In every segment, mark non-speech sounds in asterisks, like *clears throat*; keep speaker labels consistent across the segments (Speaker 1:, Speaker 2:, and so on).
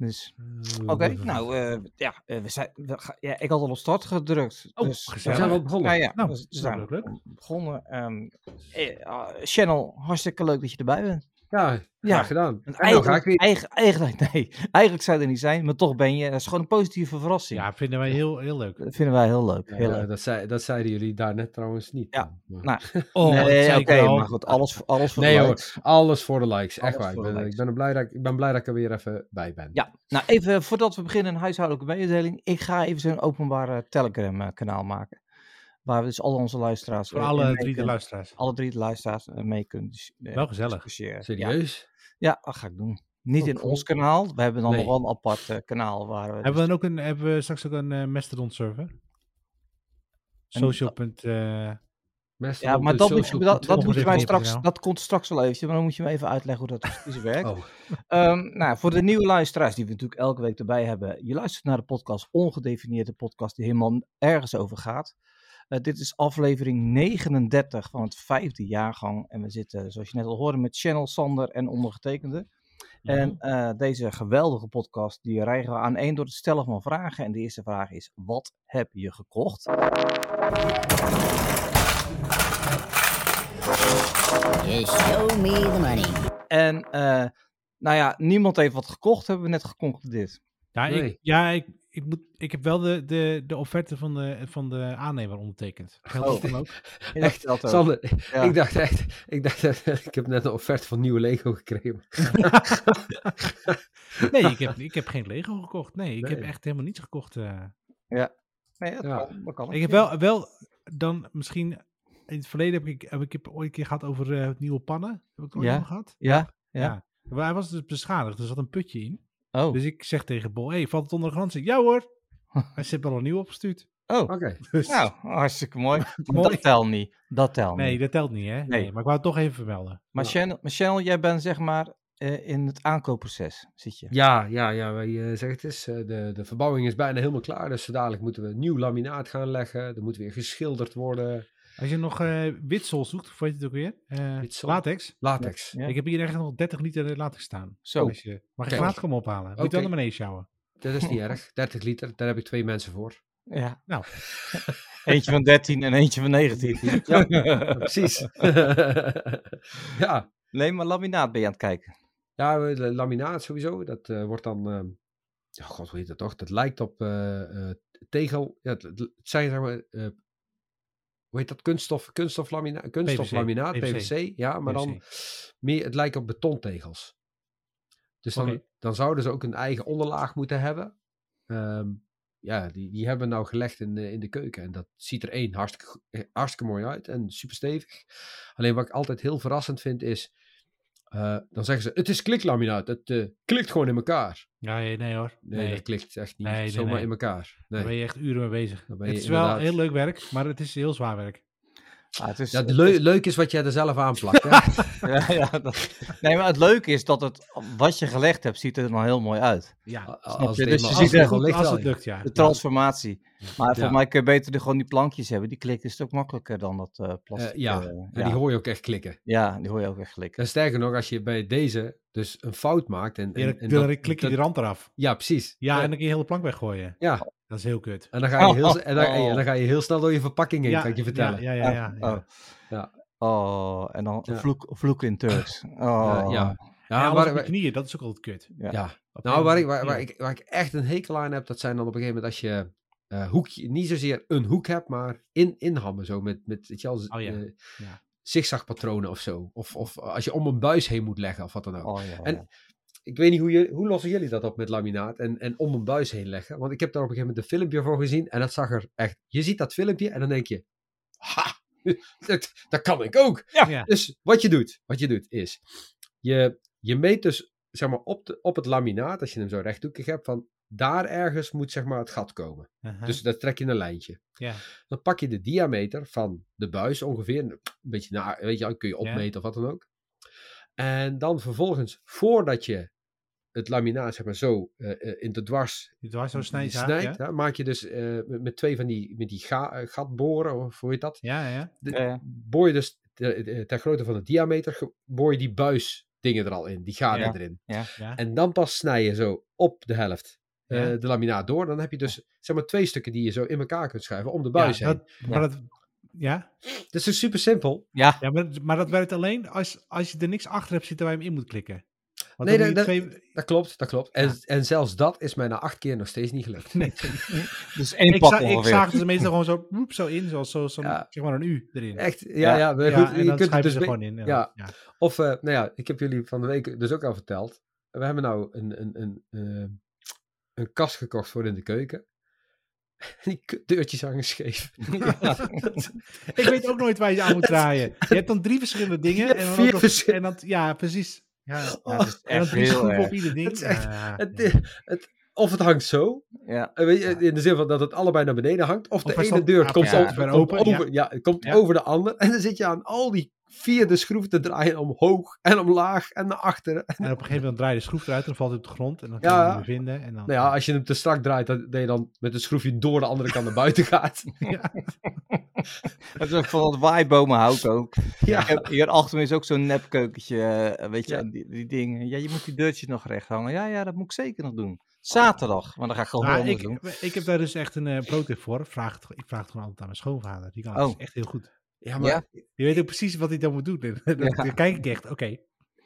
Speaker 1: Dus, oké, nou uh, ja, we zijn, we ga, ja, ik had al op start gedrukt.
Speaker 2: Oh,
Speaker 1: dus,
Speaker 2: gezellig. We zijn al begonnen.
Speaker 1: Ja, ja,
Speaker 2: nou,
Speaker 1: dus, we zijn begonnen. Um, eh, Channel, hartstikke leuk dat je erbij bent.
Speaker 3: Ja, graag gedaan. En
Speaker 1: eigenlijk, ga ik eigen, eigenlijk, *laughs* nee, eigenlijk zou je er niet zijn, maar toch ben je. Dat is gewoon een positieve verrassing.
Speaker 2: Ja, vinden wij heel, heel leuk.
Speaker 1: Dat vinden wij heel leuk. Heel
Speaker 3: ja,
Speaker 1: leuk.
Speaker 3: Dat, zei, dat zeiden jullie daar net trouwens niet.
Speaker 1: Ja,
Speaker 3: maar.
Speaker 1: nou, *laughs*
Speaker 2: oh,
Speaker 1: nee, oké, okay, maar goed, alles, alles voor
Speaker 3: nee,
Speaker 1: de
Speaker 3: hoor,
Speaker 1: likes.
Speaker 3: alles voor de likes, echt
Speaker 1: Alles
Speaker 3: waar. Ik ben,
Speaker 1: likes.
Speaker 3: ik, ben blij dat, ik, ik ben blij dat ik er weer even bij ben.
Speaker 1: Ja, nou even voordat we beginnen, een huishoudelijke mededeling. Ik ga even zo'n openbare Telegram kanaal maken. Waar we dus al onze luisteraars...
Speaker 2: Voor
Speaker 1: eh,
Speaker 2: alle drie de
Speaker 1: kunnen-
Speaker 2: luisteraars.
Speaker 1: Alle drie de luisteraars eh, mee kunnen dis- eh,
Speaker 2: Wel gezellig.
Speaker 1: discussiëren.
Speaker 3: Serieus?
Speaker 1: Ja, dat ga ik doen. Niet
Speaker 3: Oh,
Speaker 1: in ons kanaal. We hebben dan
Speaker 3: Nee.
Speaker 1: nog wel een apart kanaal waar we...
Speaker 2: Hebben we dan ook een, hebben we straks ook een eh, Mastodon server? Social. eh,
Speaker 3: Mastodon,
Speaker 1: Ja, maar
Speaker 3: dus
Speaker 1: dat moet, je, dat, dat moet je mij straks, dat komt straks wel eventjes, maar dan moet je me even uitleggen hoe dat *laughs* precies werkt.
Speaker 3: Oh,
Speaker 1: Ehm, nou, voor de nieuwe luisteraars die we natuurlijk elke week erbij hebben. Je luistert naar de podcast Ongedefinieerde podcast die helemaal ergens over gaat. Eh, dit is aflevering 39 van het vijfde jaargang. En we zitten, zoals je net al hoorde, met Channel, Sander en ondergetekende. En eh, deze geweldige podcast, die rijgen we aan één door het stellen van vragen. En de eerste vraag is, wat heb je gekocht?
Speaker 4: Just show me the money.
Speaker 1: En eh, nou ja, niemand heeft wat gekocht, hebben we net geconcludeerd.
Speaker 2: ja,
Speaker 3: Nee.
Speaker 2: ik, ja ik, ik, moet, ik heb wel de, de, de offerte van de, van de aannemer ondertekend. Geldt dat
Speaker 1: Oh.
Speaker 2: dan ook? *laughs*
Speaker 1: Ja,
Speaker 3: echt,
Speaker 1: dat ook.
Speaker 3: Sander,
Speaker 1: Ja.
Speaker 3: ik dacht echt, ik dacht dat, *laughs* ik heb net een offerte van nieuwe Lego gekregen. *laughs*
Speaker 2: Nee, ik heb, ik heb geen Lego gekocht. Nee, ik heb echt helemaal niets gekocht. eh.
Speaker 1: Nee, dat
Speaker 3: Ja.
Speaker 1: kan, dat kan
Speaker 2: Ik heb wel, wel dan misschien... In het verleden heb ik, heb ik ooit een keer gehad over eh, nieuwe pannen. Heb ik het ooit
Speaker 1: Ja.
Speaker 2: nog gehad?
Speaker 1: Ja? Ja.
Speaker 2: Maar hij was dus beschadigd. Er zat een putje in.
Speaker 1: Oh,
Speaker 2: Dus ik zeg tegen Bol, hey, valt het onder de garantie? Ja hoor. *laughs* Hij zit al een nieuw opgestuurd.
Speaker 1: oh.
Speaker 3: Oké. *laughs*
Speaker 2: Dus,
Speaker 1: nou, hartstikke *laughs* mooi. Dat telt niet. Dat telt
Speaker 2: nee,
Speaker 1: niet.
Speaker 2: dat telt niet, hè? Nee.
Speaker 1: Nee.
Speaker 2: maar ik wou het toch even vermelden.
Speaker 1: Maar Channel, maar Channel, jij bent zeg maar eh, in het aankoopproces, zit je?
Speaker 3: Ja, ja, ja, wij eh, zeggen het is, eh, de, de verbouwing is bijna helemaal klaar. Dus zo dadelijk moeten we nieuw laminaat gaan leggen. Er moet weer geschilderd worden.
Speaker 2: Als je nog eh witsel zoekt, of weet je het ook weer? Eh, latex.
Speaker 3: Latex.
Speaker 1: Ja.
Speaker 2: Ik heb hier echt nog 30 liter latex staan.
Speaker 1: Zo.
Speaker 2: Als je, mag je
Speaker 3: Kijk.
Speaker 2: gratis komen ophalen. Moet je
Speaker 3: Oké.
Speaker 2: wel naar beneden sjouwen.
Speaker 3: Dat is niet *laughs* erg. 30 liter, daar heb ik twee mensen voor.
Speaker 1: Ja.
Speaker 2: Nou. *laughs*
Speaker 1: eentje van 13 en eentje van 19. *laughs*
Speaker 3: Ja, precies. ja.
Speaker 1: nee, maar laminaat ben je aan het kijken.
Speaker 3: ja, laminaat sowieso. Dat eh, wordt dan... ehm, ja, god, hoe heet dat toch? Dat lijkt op eh, eh, tegel... Ja, het, het zijn zeg maar... hoe heet dat? Kunststof, kunststof, lamina, kunststof
Speaker 2: PVC.
Speaker 3: laminaat,
Speaker 2: PVC.
Speaker 3: Ja, maar dan meer, het lijkt op betontegels. Dus dan, dan zouden ze ook een eigen onderlaag moeten hebben. Ehm, ja, die, die hebben we nou gelegd in de, in de keuken. En dat ziet er één hartstikke, eh, hartstikke mooi uit en super stevig. Alleen wat ik altijd heel verrassend vind is... eh, dan zeggen ze, het is kliklaminaat. Het eh, klikt gewoon in elkaar.
Speaker 2: Ja, nee, nee hoor.
Speaker 3: Nee,
Speaker 2: Nee,
Speaker 3: dat klikt echt niet
Speaker 2: Nee, nee,
Speaker 3: zomaar
Speaker 2: nee.
Speaker 3: in elkaar.
Speaker 2: daar ben je echt uren mee bezig.
Speaker 3: Dan ben
Speaker 2: Het is wel heel leuk werk, maar het is heel zwaar werk.
Speaker 1: Ah, het is,
Speaker 3: Ja, het
Speaker 1: is-
Speaker 3: leuk is wat jij er zelf aanplakt. Hè? *laughs*
Speaker 1: ja, ja, dat- nee, maar het leuke is dat het, wat je gelegd hebt, ziet er dan heel mooi uit.
Speaker 2: Ja,
Speaker 3: Als
Speaker 1: je?
Speaker 3: het
Speaker 1: Dus je ziet er
Speaker 2: goed als het lukt, ja.
Speaker 1: De transformatie. Maar voor
Speaker 3: Ja.
Speaker 1: mij kun je beter de, gewoon die plankjes hebben. Die klikken een stuk makkelijker dan dat eh plastic.
Speaker 3: Eh, ja,
Speaker 1: eh,
Speaker 3: en
Speaker 1: ja.
Speaker 3: die hoor je ook echt klikken.
Speaker 1: ja, die hoor je ook echt klikken.
Speaker 3: En sterker nog, als je bij deze dus een fout maakt. En,
Speaker 2: Ja,
Speaker 3: en,
Speaker 2: dan,
Speaker 3: en
Speaker 2: dan klik je
Speaker 3: dat-
Speaker 2: die rand eraf.
Speaker 3: Ja, precies.
Speaker 2: Ja,
Speaker 3: Ja,
Speaker 2: en dan kun je heel de plank weggooien.
Speaker 3: ja.
Speaker 2: Dat is heel kut.
Speaker 3: En dan ga je heel, *laughs*
Speaker 1: Oh,
Speaker 3: en dan,
Speaker 1: oh.
Speaker 3: en dan ga je heel snel door je verpakking heen, kan ik je vertellen.
Speaker 2: Ja, ja, ja. ja,
Speaker 1: Oh.
Speaker 3: Ja.
Speaker 1: Oh, en dan
Speaker 3: Ja.
Speaker 1: vloek, vloek in Turks. *laughs* Oh.
Speaker 3: Ja, ja.
Speaker 2: Ja,
Speaker 3: Ja,
Speaker 2: alles
Speaker 3: waar,
Speaker 2: knieën, dat is ook altijd kut.
Speaker 1: Ja.
Speaker 3: Nou, waar ik, waar, waar,
Speaker 2: ja.
Speaker 3: ik, waar ik echt een hekel aan heb, dat zijn dan op een gegeven moment als je eh, hoekje, niet zozeer een hoek hebt, maar in, inhammen zo met, met weet je wel,
Speaker 2: Oh ja,
Speaker 3: eh,
Speaker 2: ja.
Speaker 3: zigzagpatronen of zo. Of, of als je om een buis heen moet leggen of wat dan ook.
Speaker 1: Oh, ja,
Speaker 3: En-
Speaker 1: ja.
Speaker 3: Ik weet niet hoe, je, hoe lossen jullie dat op met laminaat en, en om een buis heen leggen. Want ik heb daar op een gegeven moment een filmpje voor gezien en dat zag er echt... Je ziet dat filmpje en dan denk je... Ha, *laughs* dat, dat kan ik ook.
Speaker 1: Ja.
Speaker 2: Ja.
Speaker 3: Dus wat je doet, wat je doet is... Je, je meet dus zeg maar, op, de, op het laminaat, als je hem zo rechthoekig hebt, van daar ergens moet zeg maar, het gat komen. Dus daar trek je een lijntje.
Speaker 2: ja.
Speaker 3: Dan pak je de diameter van de buis ongeveer. Een beetje naar, weet je, kun je opmeten of wat dan ook. En dan vervolgens, voordat je het laminaat zeg maar, zo eh, eh, in de dwars
Speaker 2: Die dwars zo snijdt. ja,
Speaker 3: snijdt,
Speaker 2: Ja,
Speaker 3: hè, maak je dus eh, met, met twee van die, met die ga, gatboren, of hoe heet dat?
Speaker 2: ja, ja.
Speaker 3: De-. Boor je dus ter, ter grootte van de diameter, boor je die buisdingen er al in, die gaten
Speaker 1: Ja.
Speaker 3: erin.
Speaker 2: ja.
Speaker 3: En dan pas snij je zo op de helft
Speaker 2: Ja.
Speaker 3: de laminaat door. Dan heb je dus zeg maar twee stukken die je zo in elkaar kunt schuiven om de buis
Speaker 2: ja,
Speaker 3: heen.
Speaker 2: dat, maar dat, ja,
Speaker 3: Dat is dus super simpel.
Speaker 1: Ja,
Speaker 2: ja maar, maar dat werkt alleen als, als je er niks achter hebt zitten waar je hem in moet klikken. Want
Speaker 3: Nee, dat-
Speaker 2: twee...
Speaker 3: Dat klopt, dat klopt. En,
Speaker 2: Ja.
Speaker 3: en zelfs dat is mij na acht keer nog steeds niet gelukt.
Speaker 2: Nee, *laughs*
Speaker 1: dus één
Speaker 2: ik,
Speaker 1: pak
Speaker 2: za ik zaag ze meestal gewoon zo, woep, zo in, zoals zo,
Speaker 3: Ja.
Speaker 2: zeg maar een U erin.
Speaker 3: Echt, ja,
Speaker 1: Ja.
Speaker 3: ja. maar goed,
Speaker 2: en
Speaker 3: je
Speaker 2: dan
Speaker 3: kunt het dus
Speaker 2: ze
Speaker 3: be-
Speaker 2: gewoon in.
Speaker 3: ja. Of, eh, nou ja, ik heb jullie van de week dus ook al verteld. We hebben nou een, een, een, eh, een kast gekocht voor in de keuken. *laughs* Die deurtjes hangen scheef. *laughs* *laughs*
Speaker 2: Ik weet ook nooit waar je aan moet draaien. Je hebt dan drie verschillende dingen.
Speaker 3: Ja,
Speaker 2: en dan
Speaker 3: vier
Speaker 2: ook nog-
Speaker 3: verschil-
Speaker 2: en dan, ja, precies. Ja,
Speaker 1: Ja, het is
Speaker 2: en dan
Speaker 1: echt heel erg.
Speaker 2: op ieder ding.
Speaker 3: Het is echt-
Speaker 2: Ja,
Speaker 3: Het,
Speaker 2: nee.
Speaker 3: het, of het hangt zo,
Speaker 1: Ja,
Speaker 3: weet je, in de zin van dat het allebei naar beneden hangt. Of,
Speaker 2: Of
Speaker 3: de ene deur komt, over,
Speaker 2: ver
Speaker 3: komt
Speaker 2: open, ja.
Speaker 3: over, ja. het komt
Speaker 2: Ja.
Speaker 3: over de ander. En dan zit je aan al die vier de schroef te draaien omhoog en omlaag en naar achteren.
Speaker 2: En op een gegeven moment draai je de schroef eruit en dan valt hij op de grond. En dan
Speaker 3: Ja.
Speaker 2: kan je hem weer vinden. En dan,
Speaker 3: Nou ja, als je hem te strak draait, dat dat je dan met het schroefje door de andere kant naar buiten *laughs* gaat.
Speaker 2: Ja. *laughs*
Speaker 1: dat is ook van dat waaibomenhout ook.
Speaker 3: Ja.
Speaker 1: Ik heb, hier achter me is ook zo'n nepkeukentje, eh, weet je,
Speaker 3: Ja.
Speaker 1: die, die dingen. Ja, je moet die deurtjes nog recht hangen. Ja, ja, dat moet ik zeker nog doen. Zaterdag, maar dan ga ik gewoon anders
Speaker 2: ik,
Speaker 1: doen.
Speaker 2: ik heb daar dus echt een uh, pro-tip voor. Vraag het, ik vraag het gewoon altijd aan mijn schoonvader. Die kan het
Speaker 1: Oh.
Speaker 2: dus echt heel goed.
Speaker 3: Ja, maar,
Speaker 1: Ja.
Speaker 2: Die weet ook precies wat hij dan moet doen. *laughs* Dan, kijk ik echt, oké.
Speaker 3: ja,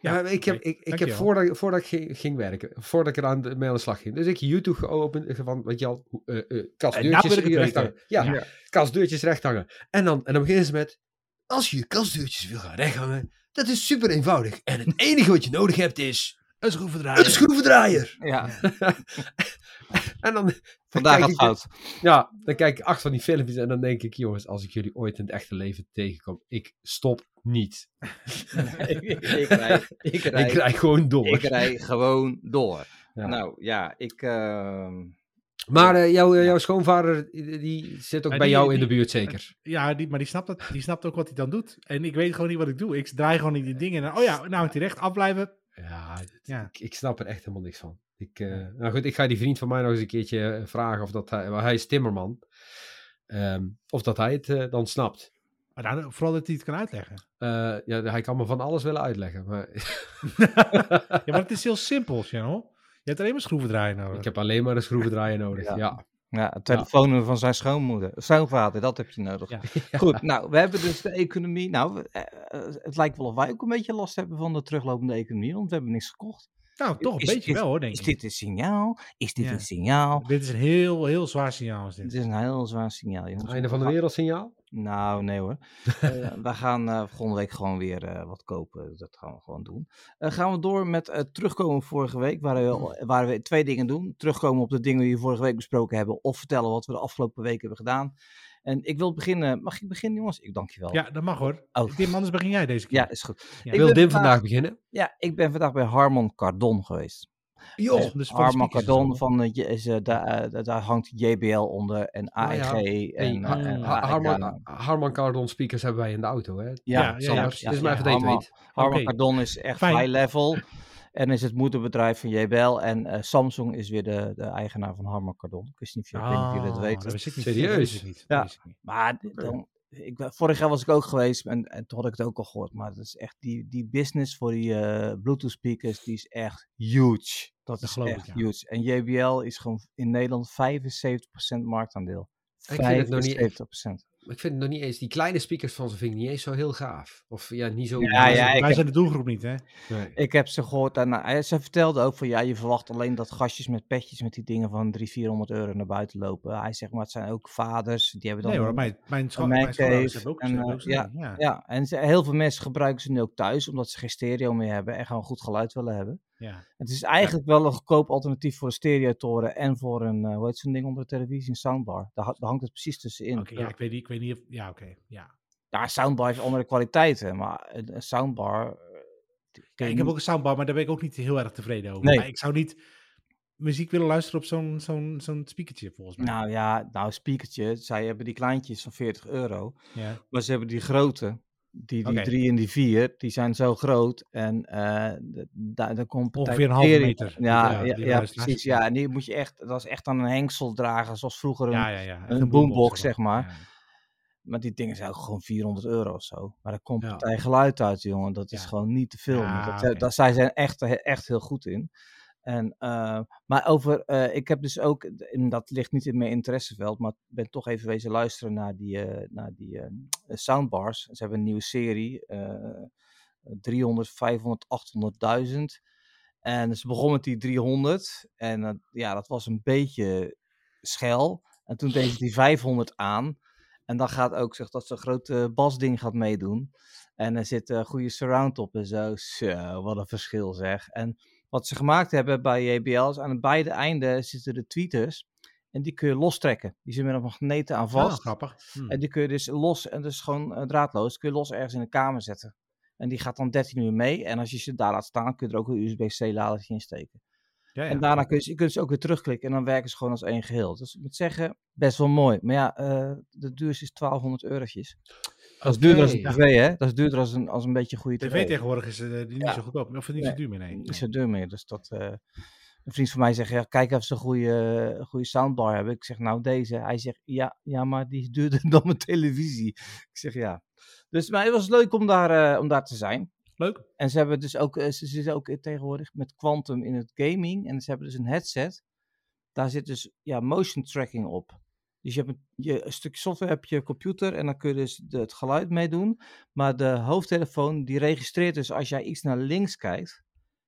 Speaker 2: Ja,
Speaker 3: maar ik heb, ik, ik heb voordat, voordat ik ging, ging werken, voordat ik er aan de, mee aan de slag ging, dus ik YouTube geopend van, weet je al, hoe- eh eh
Speaker 2: nou
Speaker 3: kastdeurtjes recht hangen. Ja,
Speaker 2: Ja.
Speaker 3: kastdeurtjes recht hangen. En dan, en dan beginnen ze met, als je je kastdeurtjes wil gaan recht hangen, dat is super eenvoudig. En het enige wat je nodig hebt is
Speaker 2: Een schroevendraaier.
Speaker 3: een schroevendraaier.
Speaker 1: Ja, *laughs*
Speaker 3: En dan,
Speaker 1: vandaag gaat fout.
Speaker 3: Ja, dan kijk ik acht van die filmpjes en dan denk ik, jongens, als ik jullie ooit in het echte leven tegenkom, ik stop niet. *laughs*
Speaker 1: ik, *laughs* ik, rij, ik, rij,
Speaker 3: Ik rij gewoon door.
Speaker 1: ik rij gewoon door.
Speaker 3: Ja.
Speaker 1: Nou ja, ik. ehm,
Speaker 3: Maar eh, jouw, jouw schoonvader, die zit ook
Speaker 2: Ja,
Speaker 3: bij
Speaker 2: die-
Speaker 3: jou in de buurt zeker?
Speaker 2: Ja, die, maar die snapt, dat, die snapt ook wat hij dan doet. En ik weet gewoon niet wat ik doe. Ik draai gewoon niet die dingen. En, oh ja, nou moet hij recht afblijven.
Speaker 3: Ja, het-
Speaker 2: Ja.
Speaker 3: Ik, ik snap er echt helemaal niks van. Ik, eh, nou goed, ik ga die vriend van mij nog eens een keertje eh, vragen of dat hij, hij is timmerman, Ehm, of dat hij het eh, dan snapt.
Speaker 2: Maar dan, vooral dat hij het kan uitleggen.
Speaker 3: Ja, hij kan me van alles willen uitleggen, maar *laughs*
Speaker 2: Ja, maar het is heel simpel, Channel. Je hebt alleen maar schroevendraaier nodig.
Speaker 3: ik heb alleen maar een schroevendraaier nodig.
Speaker 1: Ja.
Speaker 3: Ja.
Speaker 1: Ja, het telefoonnummer van zijn schoonmoeder. Schoonvader, dat heb je nodig.
Speaker 2: Ja. *laughs*
Speaker 1: Goed, nou, we hebben dus de economie. Nou, eh, eh, het lijkt wel of wij ook een beetje last hebben van de teruglopende economie, want we hebben niks gekocht.
Speaker 2: Nou, toch een
Speaker 1: Is-
Speaker 2: beetje
Speaker 1: is-
Speaker 2: wel hoor, denk
Speaker 1: Is
Speaker 2: ik.
Speaker 1: dit een signaal? Is dit
Speaker 2: Ja.
Speaker 1: een signaal?
Speaker 2: Dit is een heel, heel zwaar signaal. Is dit.
Speaker 1: Het is een heel zwaar signaal, jongens.
Speaker 3: Einde van de
Speaker 1: We
Speaker 3: wereld signaal?
Speaker 1: Nou, nee hoor. *laughs* Eh, we gaan eh, volgende week gewoon weer eh, wat kopen. Dat gaan we gewoon doen. Eh, gaan we door met eh, terugkomen op vorige week, waar we, waar we twee dingen doen. Terugkomen op de dingen die we vorige week besproken hebben, of vertellen wat we de afgelopen week hebben gedaan. En ik wil beginnen. Mag ik beginnen, jongens? Ik dank je wel.
Speaker 2: Ja, dat mag hoor.
Speaker 1: Oh.
Speaker 2: Dim, anders begin jij deze keer.
Speaker 1: Ja, is goed.
Speaker 2: Ja.
Speaker 1: Ik
Speaker 3: Wil Dim
Speaker 1: vandaag-
Speaker 3: vandaag beginnen?
Speaker 1: Ja, ik ben vandaag bij Harmon Kardon geweest.
Speaker 3: Joh,
Speaker 2: Dus van de
Speaker 1: Harman Kardon, van, eh, je- is, eh, daar, eh, daar hangt JBL onder en AEG.
Speaker 3: Ah, ja.
Speaker 1: en,
Speaker 3: Hey,
Speaker 1: eh, en.
Speaker 3: Ha-
Speaker 1: AEG.
Speaker 3: Harman, Harman Kardon speakers hebben wij in de auto, hè?
Speaker 1: Ja,
Speaker 2: Ja, ja, ja, precies.
Speaker 3: maar even het
Speaker 1: Harman. Kardon is echt
Speaker 2: Fijn.
Speaker 1: high level. En is het moederbedrijf van JBL. En eh, Samsung is weer de, de eigenaar van Harman Kardon. Ik wist niet of, je- ik weet niet of jullie dat
Speaker 2: Oh,
Speaker 1: weten.
Speaker 2: dat wist ik niet.
Speaker 3: Serieus?
Speaker 2: Dat niet.
Speaker 1: Ja.
Speaker 2: niet.
Speaker 1: Maar dan, ik, vorig jaar was ik ook geweest en, en toen had ik het ook al gehoord. Maar het is echt die, die business voor die eh, Bluetooth speakers, die is echt huge. Dat
Speaker 2: Dat
Speaker 1: is
Speaker 2: geloof ik,
Speaker 1: echt
Speaker 2: ja.
Speaker 1: huge. En JBL is gewoon in Nederland 75% marktaandeel.
Speaker 3: Ik vind het nog niet-
Speaker 1: 75%.
Speaker 3: Ik vind het nog niet eens, die kleine speakers van ze vind ik niet eens zo heel gaaf. Of ja, niet zo...
Speaker 1: Ja, ja, ik
Speaker 2: Wij
Speaker 1: heb-
Speaker 2: zijn de doelgroep niet, hè?
Speaker 3: Nee.
Speaker 1: Ik heb ze gehoord en nou, ze vertelde ook van ja, je verwacht alleen dat gastjes met petjes met die dingen van 300, 400 euro naar buiten lopen. Hij zegt maar het zijn ook vaders, die hebben dan...
Speaker 2: Nee hoor,
Speaker 1: een-
Speaker 2: mijn, mijn,
Speaker 1: een
Speaker 2: mijn hebben ook,
Speaker 1: en,
Speaker 2: hebben
Speaker 1: eh,
Speaker 2: ook
Speaker 1: ja,
Speaker 2: ja.
Speaker 1: Ja, en ze, heel veel mensen gebruiken ze nu ook thuis omdat ze geen stereo meer hebben en gewoon goed geluid willen hebben.
Speaker 2: Ja.
Speaker 1: Het is eigenlijk wel een goedkoop alternatief voor een stereotoren en voor een, eh, hoe heet zo'n ding onder de televisie, een soundbar. Daar, ha- daar hangt het precies tussenin.
Speaker 2: Oké, ja, ik weet niet, ik weet niet of... Ja, oké, ja.
Speaker 1: Ja, soundbar heeft andere kwaliteiten, maar een, soundbar... eh,
Speaker 2: Ja, ik heb ook een soundbar, maar daar ben ik ook niet heel erg tevreden over.
Speaker 1: Nee.
Speaker 2: Maar ik zou niet muziek willen luisteren op zo'n zo'n zo'n speakertje, volgens mij.
Speaker 1: Nou ja, nou speakertje, zij hebben die kleintjes van 40 euro.
Speaker 2: ja.
Speaker 1: Maar ze hebben die grote. Die, die drie en die vier, die zijn zo groot. En eh, d- daar daar komt
Speaker 2: Ongeveer een halve meter.
Speaker 1: Ja,
Speaker 2: Ja,
Speaker 1: precies. Ja, en die moet je echt, dat is echt aan een hengsel dragen, zoals vroeger een, een boombox, zeg maar. Maar die dingen zijn ook gewoon 400 euro of zo. Maar daar komt partij geluid uit, jongen. Dat is gewoon niet te.
Speaker 2: Ja,
Speaker 1: dat, eh, zij zijn echt, echt heel goed in. En, eh, maar over, eh, ik heb dus ook, en dat ligt niet in mijn interesseveld, maar ben toch even wezen luisteren naar die, eh, naar die soundbars. Ze hebben een nieuwe serie, eh 300, 500, 800.000. En ze begon met die 300. En ja, dat was een beetje schel. En toen deed ze die 500 aan. En dan gaat ook zeg dat zo'n grote basding gaat meedoen. En er zit een goede surround op en zo. Zo, wat een verschil zeg. En wat ze gemaakt hebben bij JBL is aan beide einden zitten de tweeters. En die kun je lostrekken. Die zitten met een magneten aan
Speaker 2: Ah,
Speaker 1: vast.
Speaker 2: grappig. Hm.
Speaker 1: En die kun je dus los, en dus gewoon eh, draadloos, kun je los ergens in de kamer zetten. En die gaat dan 13 uur mee. En als je ze daar laat staan, kun je er ook een USB-C-ladertje in steken.
Speaker 2: Ja, ja.
Speaker 1: En daarna kun je, ze- je kunt ze ook weer terugklikken en dan werken ze gewoon als één geheel. Dus ik moet zeggen, best wel mooi. Maar ja, eh, de duurste is 1200 eurotjes. Dat is duurder als een tv, hè? Dat is duurder als een, als een beetje goede tv.
Speaker 2: TV tegenwoordig is eh, die niet
Speaker 1: Ja.
Speaker 2: zo goedkoop. Of niet zo
Speaker 1: Nee.
Speaker 2: duur meer, nee.
Speaker 1: Niet zo duur meer. Dus dat... eh, een vriend van mij zegt, ja, kijk of ze een goede, goede soundbar hebben. Ik zeg, nou deze. Hij zegt, ja, ja maar die is duurder *laughs* dan mijn televisie. Ik zeg, ja. Dus maar het was leuk om daar, eh, om daar te zijn.
Speaker 2: Leuk.
Speaker 1: En ze hebben dus ook, eh, ze zitten ook tegenwoordig met Quantum in het gaming. En ze hebben dus een headset. Daar zit dus ja, motion tracking op. Dus je hebt een, je, stukje software op je computer en dan kun je dus het geluid mee doen. Maar de hoofdtelefoon die registreert dus als jij iets naar links kijkt.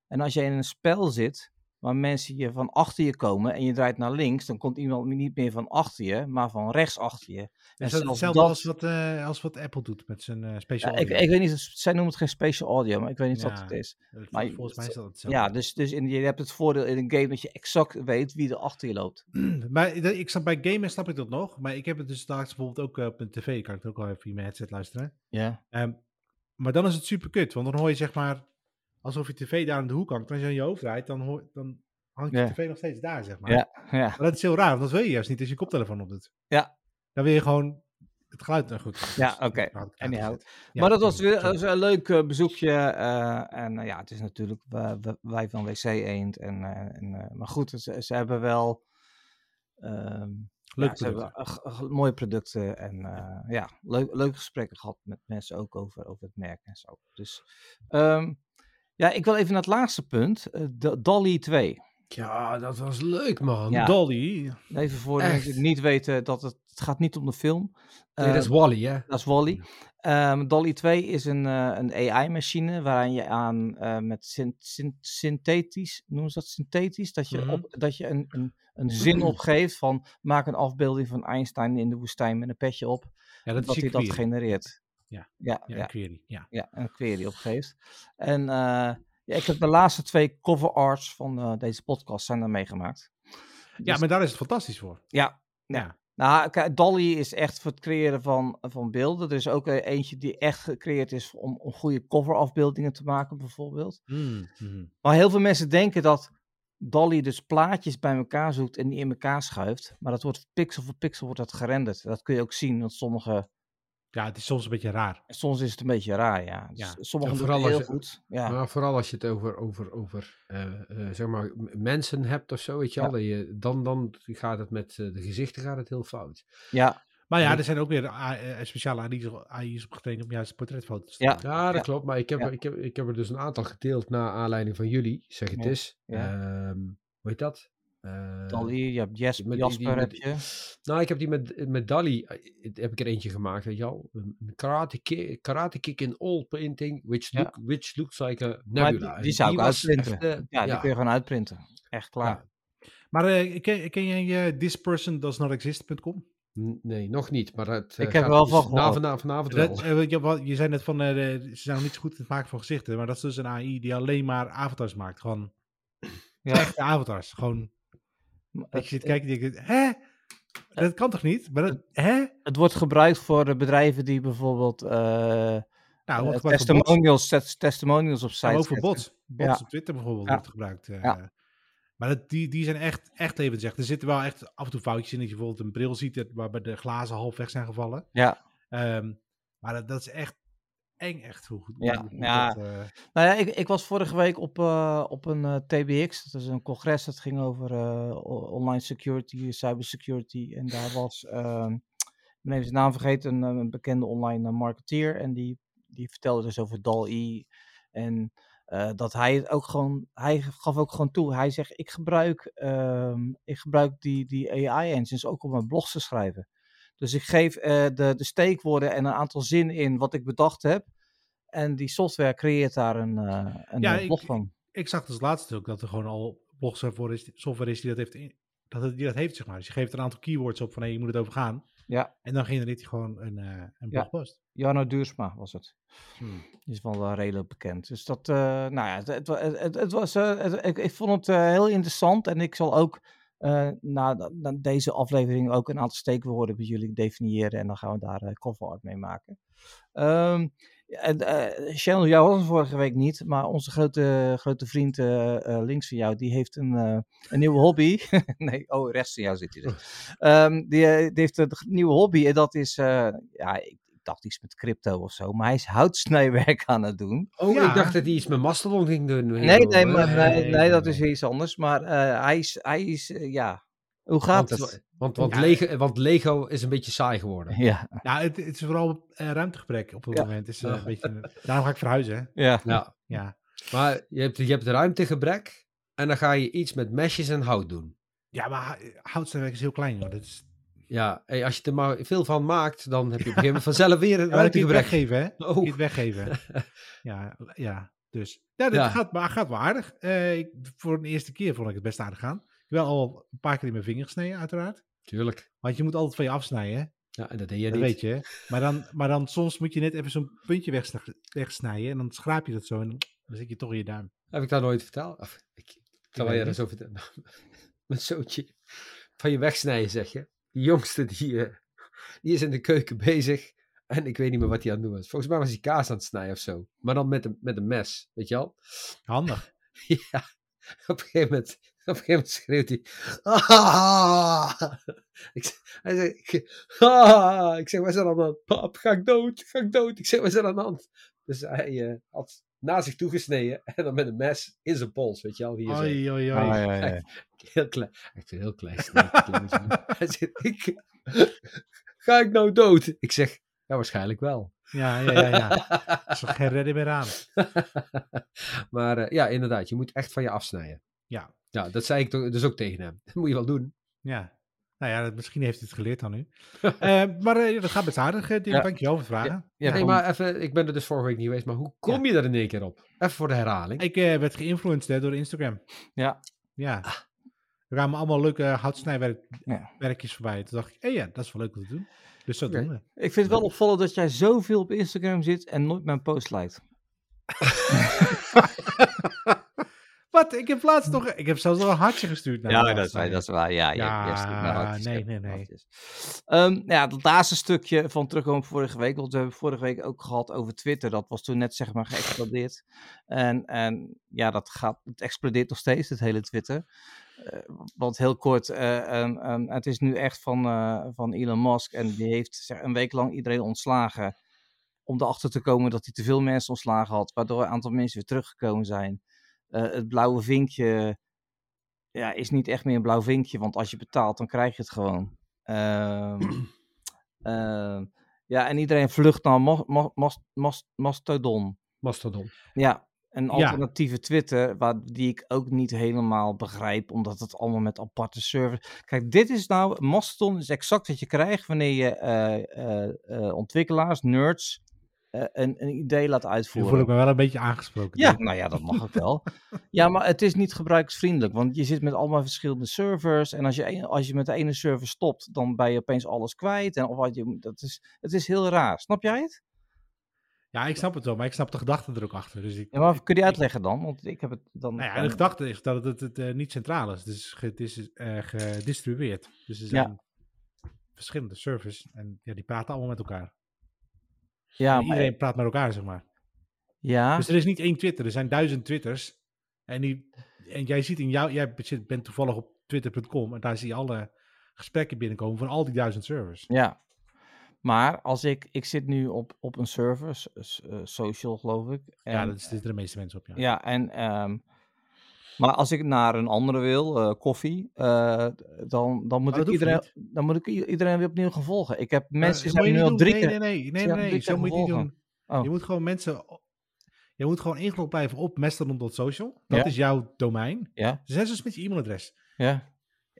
Speaker 1: En als jij in een spel zit waar mensen je van achter je komen en je draait naar links, dan komt iemand niet meer van achter je, maar van rechts achter je. En
Speaker 2: Is dat hetzelfde
Speaker 1: dat-
Speaker 2: als, wat, eh, als wat Apple doet met zijn eh special
Speaker 1: Ja, ik,
Speaker 2: audio?
Speaker 1: ik weet niet, zij noemen het geen special audio, maar ik weet niet wat het is. Maar
Speaker 2: Volgens mij is dat hetzelfde.
Speaker 1: Ja, dus, dus in, je hebt het voordeel in een game dat je exact weet wie er achter je loopt. *clears throat*
Speaker 2: maar ik- snap, bij gamen snap ik dat nog. Maar ik heb het dus straks bijvoorbeeld ook eh, op een tv. Kan ik het ook wel even in mijn headset luisteren.
Speaker 1: Ja.
Speaker 2: Ehm, maar dan is het super kut. Want dan hoor je zeg maar... Alsof je tv daar aan de hoek hangt. Als je aan je hoofd draait, dan, hoor, dan hangt je
Speaker 1: Ja.
Speaker 2: tv nog steeds daar, zeg maar.
Speaker 1: Ja, ja.
Speaker 2: Maar dat is heel raar. Want dat wil je juist niet als je koptelefoon op doet.
Speaker 1: Ja.
Speaker 2: Dan wil je gewoon het geluid... Nou goed.
Speaker 1: Ja, oké.
Speaker 2: nou,
Speaker 1: Anyhow.
Speaker 2: Ja,
Speaker 1: maar dat was weer was een leuk eh, bezoekje. eh, en eh, ja, het is natuurlijk wij van WC Eend. En, en, maar goed, ze, ze hebben wel... ja, ze hebben g- mooie producten. En ja, leuk, leuke gesprekken gehad met mensen ook over, over het merk en zo. Dus ehm, ja, ik wil even naar het laatste punt. eh, Dolly 2.
Speaker 3: Ja, dat was leuk, man.
Speaker 1: Ja.
Speaker 2: Dolly.
Speaker 1: Even voor de mensen die niet weten dat het, het gaat niet om de film.
Speaker 3: Nee, dat is
Speaker 1: Eh,
Speaker 3: Wally, hè?
Speaker 1: dat is Wally. Ehm Dolly 2 is een, eh, een AI-machine waaraan je aan eh, met syn- syn- synthetisch, noemen ze dat synthetisch, dat je,
Speaker 2: Mhm.
Speaker 1: op, dat je een, een, een zin opgeeft van maak een afbeelding van Einstein in de woestijn met een petje op,
Speaker 2: Ja, dat is
Speaker 1: hij dat genereert.
Speaker 2: Ja.
Speaker 1: ja,
Speaker 2: Ja,
Speaker 1: ja,
Speaker 2: een query. Ja.
Speaker 1: ja, een query opgeeft. En eh, ja, ik heb de laatste twee cover arts van eh, deze podcast zijn er meegemaakt.
Speaker 2: ja,
Speaker 1: Dus-
Speaker 2: maar daar is het fantastisch voor.
Speaker 1: ja,
Speaker 2: Ja.
Speaker 1: Nou, kijk, Dolly is echt voor het creëren van, van beelden. Er is ook eh, eentje die echt gecreëerd is om, om goede coverafbeeldingen te maken, bijvoorbeeld.
Speaker 2: Mm, mhm.
Speaker 1: Maar heel veel mensen denken dat Dolly dus plaatjes bij elkaar zoekt en die in elkaar schuift. Maar dat wordt pixel voor pixel wordt dat gerenderd. Dat kun je ook zien, want sommige...
Speaker 2: Ja, het is soms een beetje raar.
Speaker 1: Soms is het een beetje raar, ja. Dus
Speaker 2: Ja.
Speaker 1: Sommige
Speaker 3: Ja,
Speaker 1: doen het heel
Speaker 3: je-
Speaker 1: goed. Ja,
Speaker 3: Maar vooral als je het over, over, over eh, eh, zeg maar, mensen hebt of zo, weet je
Speaker 1: Ja.
Speaker 3: dat je, dan, dan gaat het met eh, de gezichten gaat het heel fout.
Speaker 1: ja,
Speaker 2: Maar ja, er zijn ook weer speciale AI's, opgetraind om juist portretfoto's te
Speaker 1: Ja.
Speaker 2: maken.
Speaker 3: Ja, dat
Speaker 1: Ja.
Speaker 3: klopt, maar ik heb,
Speaker 1: Ja.
Speaker 3: er, ik, heb, ik heb er dus een aantal gedeeld naar aanleiding van jullie, zeg het
Speaker 1: Ja.
Speaker 3: eens.
Speaker 1: Ja.
Speaker 3: Ehm, hoe heet dat? Eh,
Speaker 1: Dolly, je hebt Jes-
Speaker 3: met
Speaker 1: Jasper,
Speaker 3: die-
Speaker 1: heb je.
Speaker 3: Nou, ik heb die met, met Dali, eh, heb ik er eentje gemaakt, weet je al. Een karate, ki- karate kick in all painting, which,
Speaker 1: Ja.
Speaker 3: look, which looks like a
Speaker 1: Maar
Speaker 3: nebula.
Speaker 1: die, zou ik uitprinten.
Speaker 3: echt, eh,
Speaker 1: ja, die kun je gewoon uitprinten. Echt klaar.
Speaker 3: Ja.
Speaker 2: Maar eh, ken, ken jij uh, thispersondoesnotexist.com?
Speaker 3: Nee, nog niet, maar het
Speaker 1: Ik
Speaker 3: eh,
Speaker 1: heb wel
Speaker 3: dus
Speaker 1: van
Speaker 3: na
Speaker 1: gehoord.
Speaker 3: vanavond, vanavond.
Speaker 2: Dat, eh, je, wat- je zei net van, eh, ze zijn nog niet zo goed in het maken van gezichten, maar dat is dus een AI die alleen maar avatars maakt. Gewoon
Speaker 1: Ja.
Speaker 2: echte avatars. Gewoon, Je zit kijken en denkt, hè? Dat kan toch niet? Maar dat, hè?
Speaker 1: Het wordt gebruikt voor de bedrijven die bijvoorbeeld eh,
Speaker 2: Nou,
Speaker 1: eh, testimonials, tes- testimonials op
Speaker 2: Maar
Speaker 1: site
Speaker 2: ook voor
Speaker 1: zetten.
Speaker 2: bots. Bots
Speaker 1: Ja.
Speaker 2: op Twitter bijvoorbeeld
Speaker 1: Ja.
Speaker 2: wordt gebruikt. eh.
Speaker 1: Ja.
Speaker 2: Maar dat, die, die zijn echt, echt levensecht. Er zitten wel echt af en toe foutjes in dat je bijvoorbeeld een bril ziet waarbij de glazen half weg zijn gevallen.
Speaker 1: Ja,
Speaker 2: Ehm, maar dat, dat is echt, eng echt hoe goed.
Speaker 1: Ja,
Speaker 2: hoe goed
Speaker 1: ja.
Speaker 2: dat, eh,
Speaker 1: Nou ja, ik, ik was vorige week op, eh, op een eh, TBX. Dat is een congres dat ging over eh, online security, cybersecurity. En daar was, ehm, ik ben even zijn naam vergeten, een, een bekende online marketeer. En die, die vertelde dus over DAL-E. En eh, dat hij het ook gewoon, hij gaf ook gewoon toe. Hij zegt, ik gebruik, ehm, ik gebruik die, die AI-engines ook om mijn blogs te schrijven. Dus ik geef eh, de, de steekwoorden en een aantal zinnen in wat ik bedacht heb. En die software creëert daar een, eh, een
Speaker 2: Ja,
Speaker 1: eh, blog
Speaker 2: ik-
Speaker 1: van.
Speaker 2: ik zag dus laatst ook dat er gewoon al blogsoftware is, software is die dat heeft, in- dat, het- die dat heeft, zeg maar. Dus je geeft een aantal keywords op van, hé, je moet het over gaan.
Speaker 1: Ja,
Speaker 2: En dan genereert hij gewoon een, een
Speaker 1: Ja.
Speaker 2: blogpost.
Speaker 1: Jarno Duursma was het.
Speaker 2: Hmm.
Speaker 1: Die is wel redelijk bekend. Dus dat, nou ja, het, het, het, was, ik, ik vond het heel interessant. En ik zal ook eh, na, na deze aflevering ook een aantal steekwoorden bij jullie definiëren. En dan gaan we daar eh, cover art mee maken. Ehm en, eh, Channel, jou was vorige week niet, maar onze grote, grote vriend links van jou, die heeft een, een nieuwe hobby. *laughs* nee, oh, rechts van jou zit hij dus. Die, die heeft een nieuwe hobby en dat is, ja, ik dacht iets met crypto of zo, maar hij is houtsnijwerk aan het doen.
Speaker 3: Oh,
Speaker 2: Ja.
Speaker 3: ik dacht dat hij iets met Mastodon ging doen.
Speaker 1: Nee, nee, maar,
Speaker 2: nee,
Speaker 1: nee,
Speaker 2: nee,
Speaker 1: nee, dat is iets anders. Maar eh, hij is, hij is eh, ja, hoe gaat
Speaker 3: Want,
Speaker 1: het?
Speaker 3: want, want,
Speaker 2: Ja.
Speaker 3: Lego, want Lego is een beetje saai geworden.
Speaker 1: Ja,
Speaker 2: Ja, het, het is vooral eh, ruimtegebrek op het
Speaker 1: Ja.
Speaker 2: moment. Is, eh,
Speaker 3: Ja.
Speaker 2: een beetje, daarom ga ik verhuizen,
Speaker 1: ja.
Speaker 3: Ja.
Speaker 2: Ja.
Speaker 3: Maar je hebt, je hebt ruimtegebrek en dan ga je iets met mesjes en hout doen.
Speaker 2: Ja, maar houtsnijwerk is heel klein, hoor. Dat is,
Speaker 3: Ja, hey, als je er maar veel van maakt, dan heb je op een gegeven moment vanzelf weer een
Speaker 2: ja, maar dan kun je het
Speaker 3: ruimtegebrek.
Speaker 2: weggeven, hè.
Speaker 3: Oh.
Speaker 2: Kun je het weggeven. *laughs* ja, ja, dus. Ja, dit
Speaker 3: Ja.
Speaker 2: Gaat, maar gaat wel aardig. Eh, ik, voor de eerste keer vond ik het best aardig gaan. Ik heb wel al een paar keer in mijn vinger gesneden, uiteraard.
Speaker 3: Tuurlijk.
Speaker 2: Want je moet altijd van je afsnijden, hè.
Speaker 3: Ja, en dat deed je
Speaker 2: Dat
Speaker 3: niet.
Speaker 2: weet je. Maar dan, maar dan soms moet je net even zo'n puntje wegsnijden. En dan schraap je dat zo en dan zit je toch in je duim.
Speaker 3: Heb ik dat nooit verteld? Of, ik, terwijl
Speaker 2: weet
Speaker 3: jij dat zo vertelt. *laughs* Mijn zootje van je wegsnijden, zeg je. Die jongste, die, eh, die is in de keuken bezig. En ik weet niet meer wat hij aan het doen was. Volgens mij was hij kaas aan het snijden of zo. Maar dan met een, met een mes, weet je wel?
Speaker 2: Handig. *laughs*
Speaker 3: Ja, op een gegeven moment, op een gegeven moment schreeuwt hij. "Ah!" Ik, zeg- hij zegt, "Ah!" ik zeg, wat is er aan de hand? Pap, ga ik dood, ga ik dood. Ik zeg, wat is er aan de hand? Dus hij eh, had na zich toegesneden *laughs* en dan met een mes in zijn pols, weet je wel. Hier zo.
Speaker 2: Oei, oei, oei.
Speaker 1: Ah, ja, ja, ja.
Speaker 3: Heel klein, echt een heel klein. *laughs* Hij zegt, ik, ga ik nou dood? Ik zeg, ja, waarschijnlijk wel.
Speaker 2: Ja, ja, ja. ja. *laughs* Er is geen redden meer aan.
Speaker 3: maar eh, ja, inderdaad, je moet echt van je afsnijden.
Speaker 2: Ja.
Speaker 3: Ja, dat zei ik toch, dus ook tegen hem. Dat moet je wel doen.
Speaker 2: Ja. Nou ja, misschien heeft hij het geleerd dan nu. *laughs* Eh, maar eh, dat gaat best aardig, uh,
Speaker 1: Ja.
Speaker 2: Dankjewel voor het vragen.
Speaker 1: Ja,
Speaker 3: nee, maar even, ik ben er dus vorige week niet geweest, maar hoe kom je er in één keer op? Even voor de herhaling.
Speaker 2: Ik eh, werd geïnfluenced door Instagram.
Speaker 1: Ja.
Speaker 2: Ja. Er kwamen allemaal leuke houtsnijwerkjes
Speaker 1: Ja.
Speaker 2: voorbij. Toen dacht ik, hé ja, dat is wel leuk om te doen. Dus zo doen we.
Speaker 1: Ik vind het wel opvallend dat jij zoveel op Instagram zit en nooit mijn post lijkt. *laughs*
Speaker 2: Wat? Ik heb laatst nog... Ik heb zelfs nog een hartje gestuurd. naar de laatste.
Speaker 1: is waar. Ja,
Speaker 2: Ja, nee, nee, nee.
Speaker 1: Ehm, ja, dat laatste stukje van terugkomen vorige week, want we hebben vorige week ook gehad over Twitter. Dat was toen net zeg maar geëxplodeerd. En, en ja, dat gaat, het explodeert nog steeds, het hele Twitter. Eh, want heel kort, eh, en- en het is nu echt van, eh, van Elon Musk en die heeft zeg, een week lang iedereen ontslagen. Om erachter te komen dat hij te veel mensen ontslagen had, waardoor een aantal mensen weer teruggekomen zijn. Eh, het blauwe vinkje ja, is niet echt meer een blauw vinkje, want als je betaalt, dan krijg je het gewoon. Ehm, *clears throat* ehm, ja, en iedereen vlucht naar Ma- Ma- Mas- Mas- Mastodon.
Speaker 3: Mastodon.
Speaker 1: Ja, een
Speaker 2: Ja.
Speaker 1: alternatieve Twitter, waar, die ik ook niet helemaal begrijp, omdat het allemaal met aparte servers... Kijk, dit is nou, Mastodon is exact wat je krijgt wanneer je eh, eh, ontwikkelaars, nerds, een, een idee laat
Speaker 2: Nu
Speaker 1: uitvoeren.
Speaker 2: voel ik me wel een beetje aangesproken.
Speaker 1: Ja, nou ja, dat mag ook wel. *laughs* Ja, maar het is niet gebruiksvriendelijk, want je zit met allemaal verschillende servers. En als je, als je met de ene server stopt, dan ben je opeens alles kwijt. En of wat je, dat is, het is heel raar. Snap jij het?
Speaker 2: Ja, ik snap het wel, maar ik snap de gedachte er ook achter. Dus ik,
Speaker 1: Ja, maar kun je uitleggen dan? Want ik heb het dan.
Speaker 2: Nou ja, de gedachte is dat het, het, eh, niet centraal is. Dus het is eh, gedistribueerd. Dus er
Speaker 1: Ja.
Speaker 2: zijn verschillende servers en ja, die praten allemaal met elkaar.
Speaker 1: Ja,
Speaker 2: En
Speaker 1: maar,
Speaker 2: iedereen praat met elkaar, zeg maar.
Speaker 1: ja,
Speaker 2: Dus er is niet één Twitter, er zijn duizend Twitters. En, die, en jij ziet in jou, jij bent toevallig op twitter.com en daar zie je alle gesprekken binnenkomen van al die duizend servers.
Speaker 1: ja. Maar als ik, ik zit nu op, op een server, eh, social geloof ik.
Speaker 2: ja,
Speaker 1: en-
Speaker 2: dat zitten de meeste mensen op. Ja.
Speaker 1: Ja, en, ehm, maar als ik naar een andere wil, eh, koffie, eh, dan, dan, moet ik iedereen,
Speaker 2: niet.
Speaker 1: dan moet ik iedereen weer opnieuw gaan volgen. Ik heb mensen die nu al drie
Speaker 2: nee,
Speaker 1: keer...
Speaker 2: Nee, nee, nee, nee, nee, zo moet je niet
Speaker 1: gevolgen.
Speaker 2: doen.
Speaker 1: Oh.
Speaker 2: Je moet gewoon mensen... Je moet gewoon ingelogd blijven op mastodon.social. Dat
Speaker 1: Ja.
Speaker 2: is jouw domein.
Speaker 1: Ja,
Speaker 2: Zet eens met je e-mailadres.
Speaker 1: ja,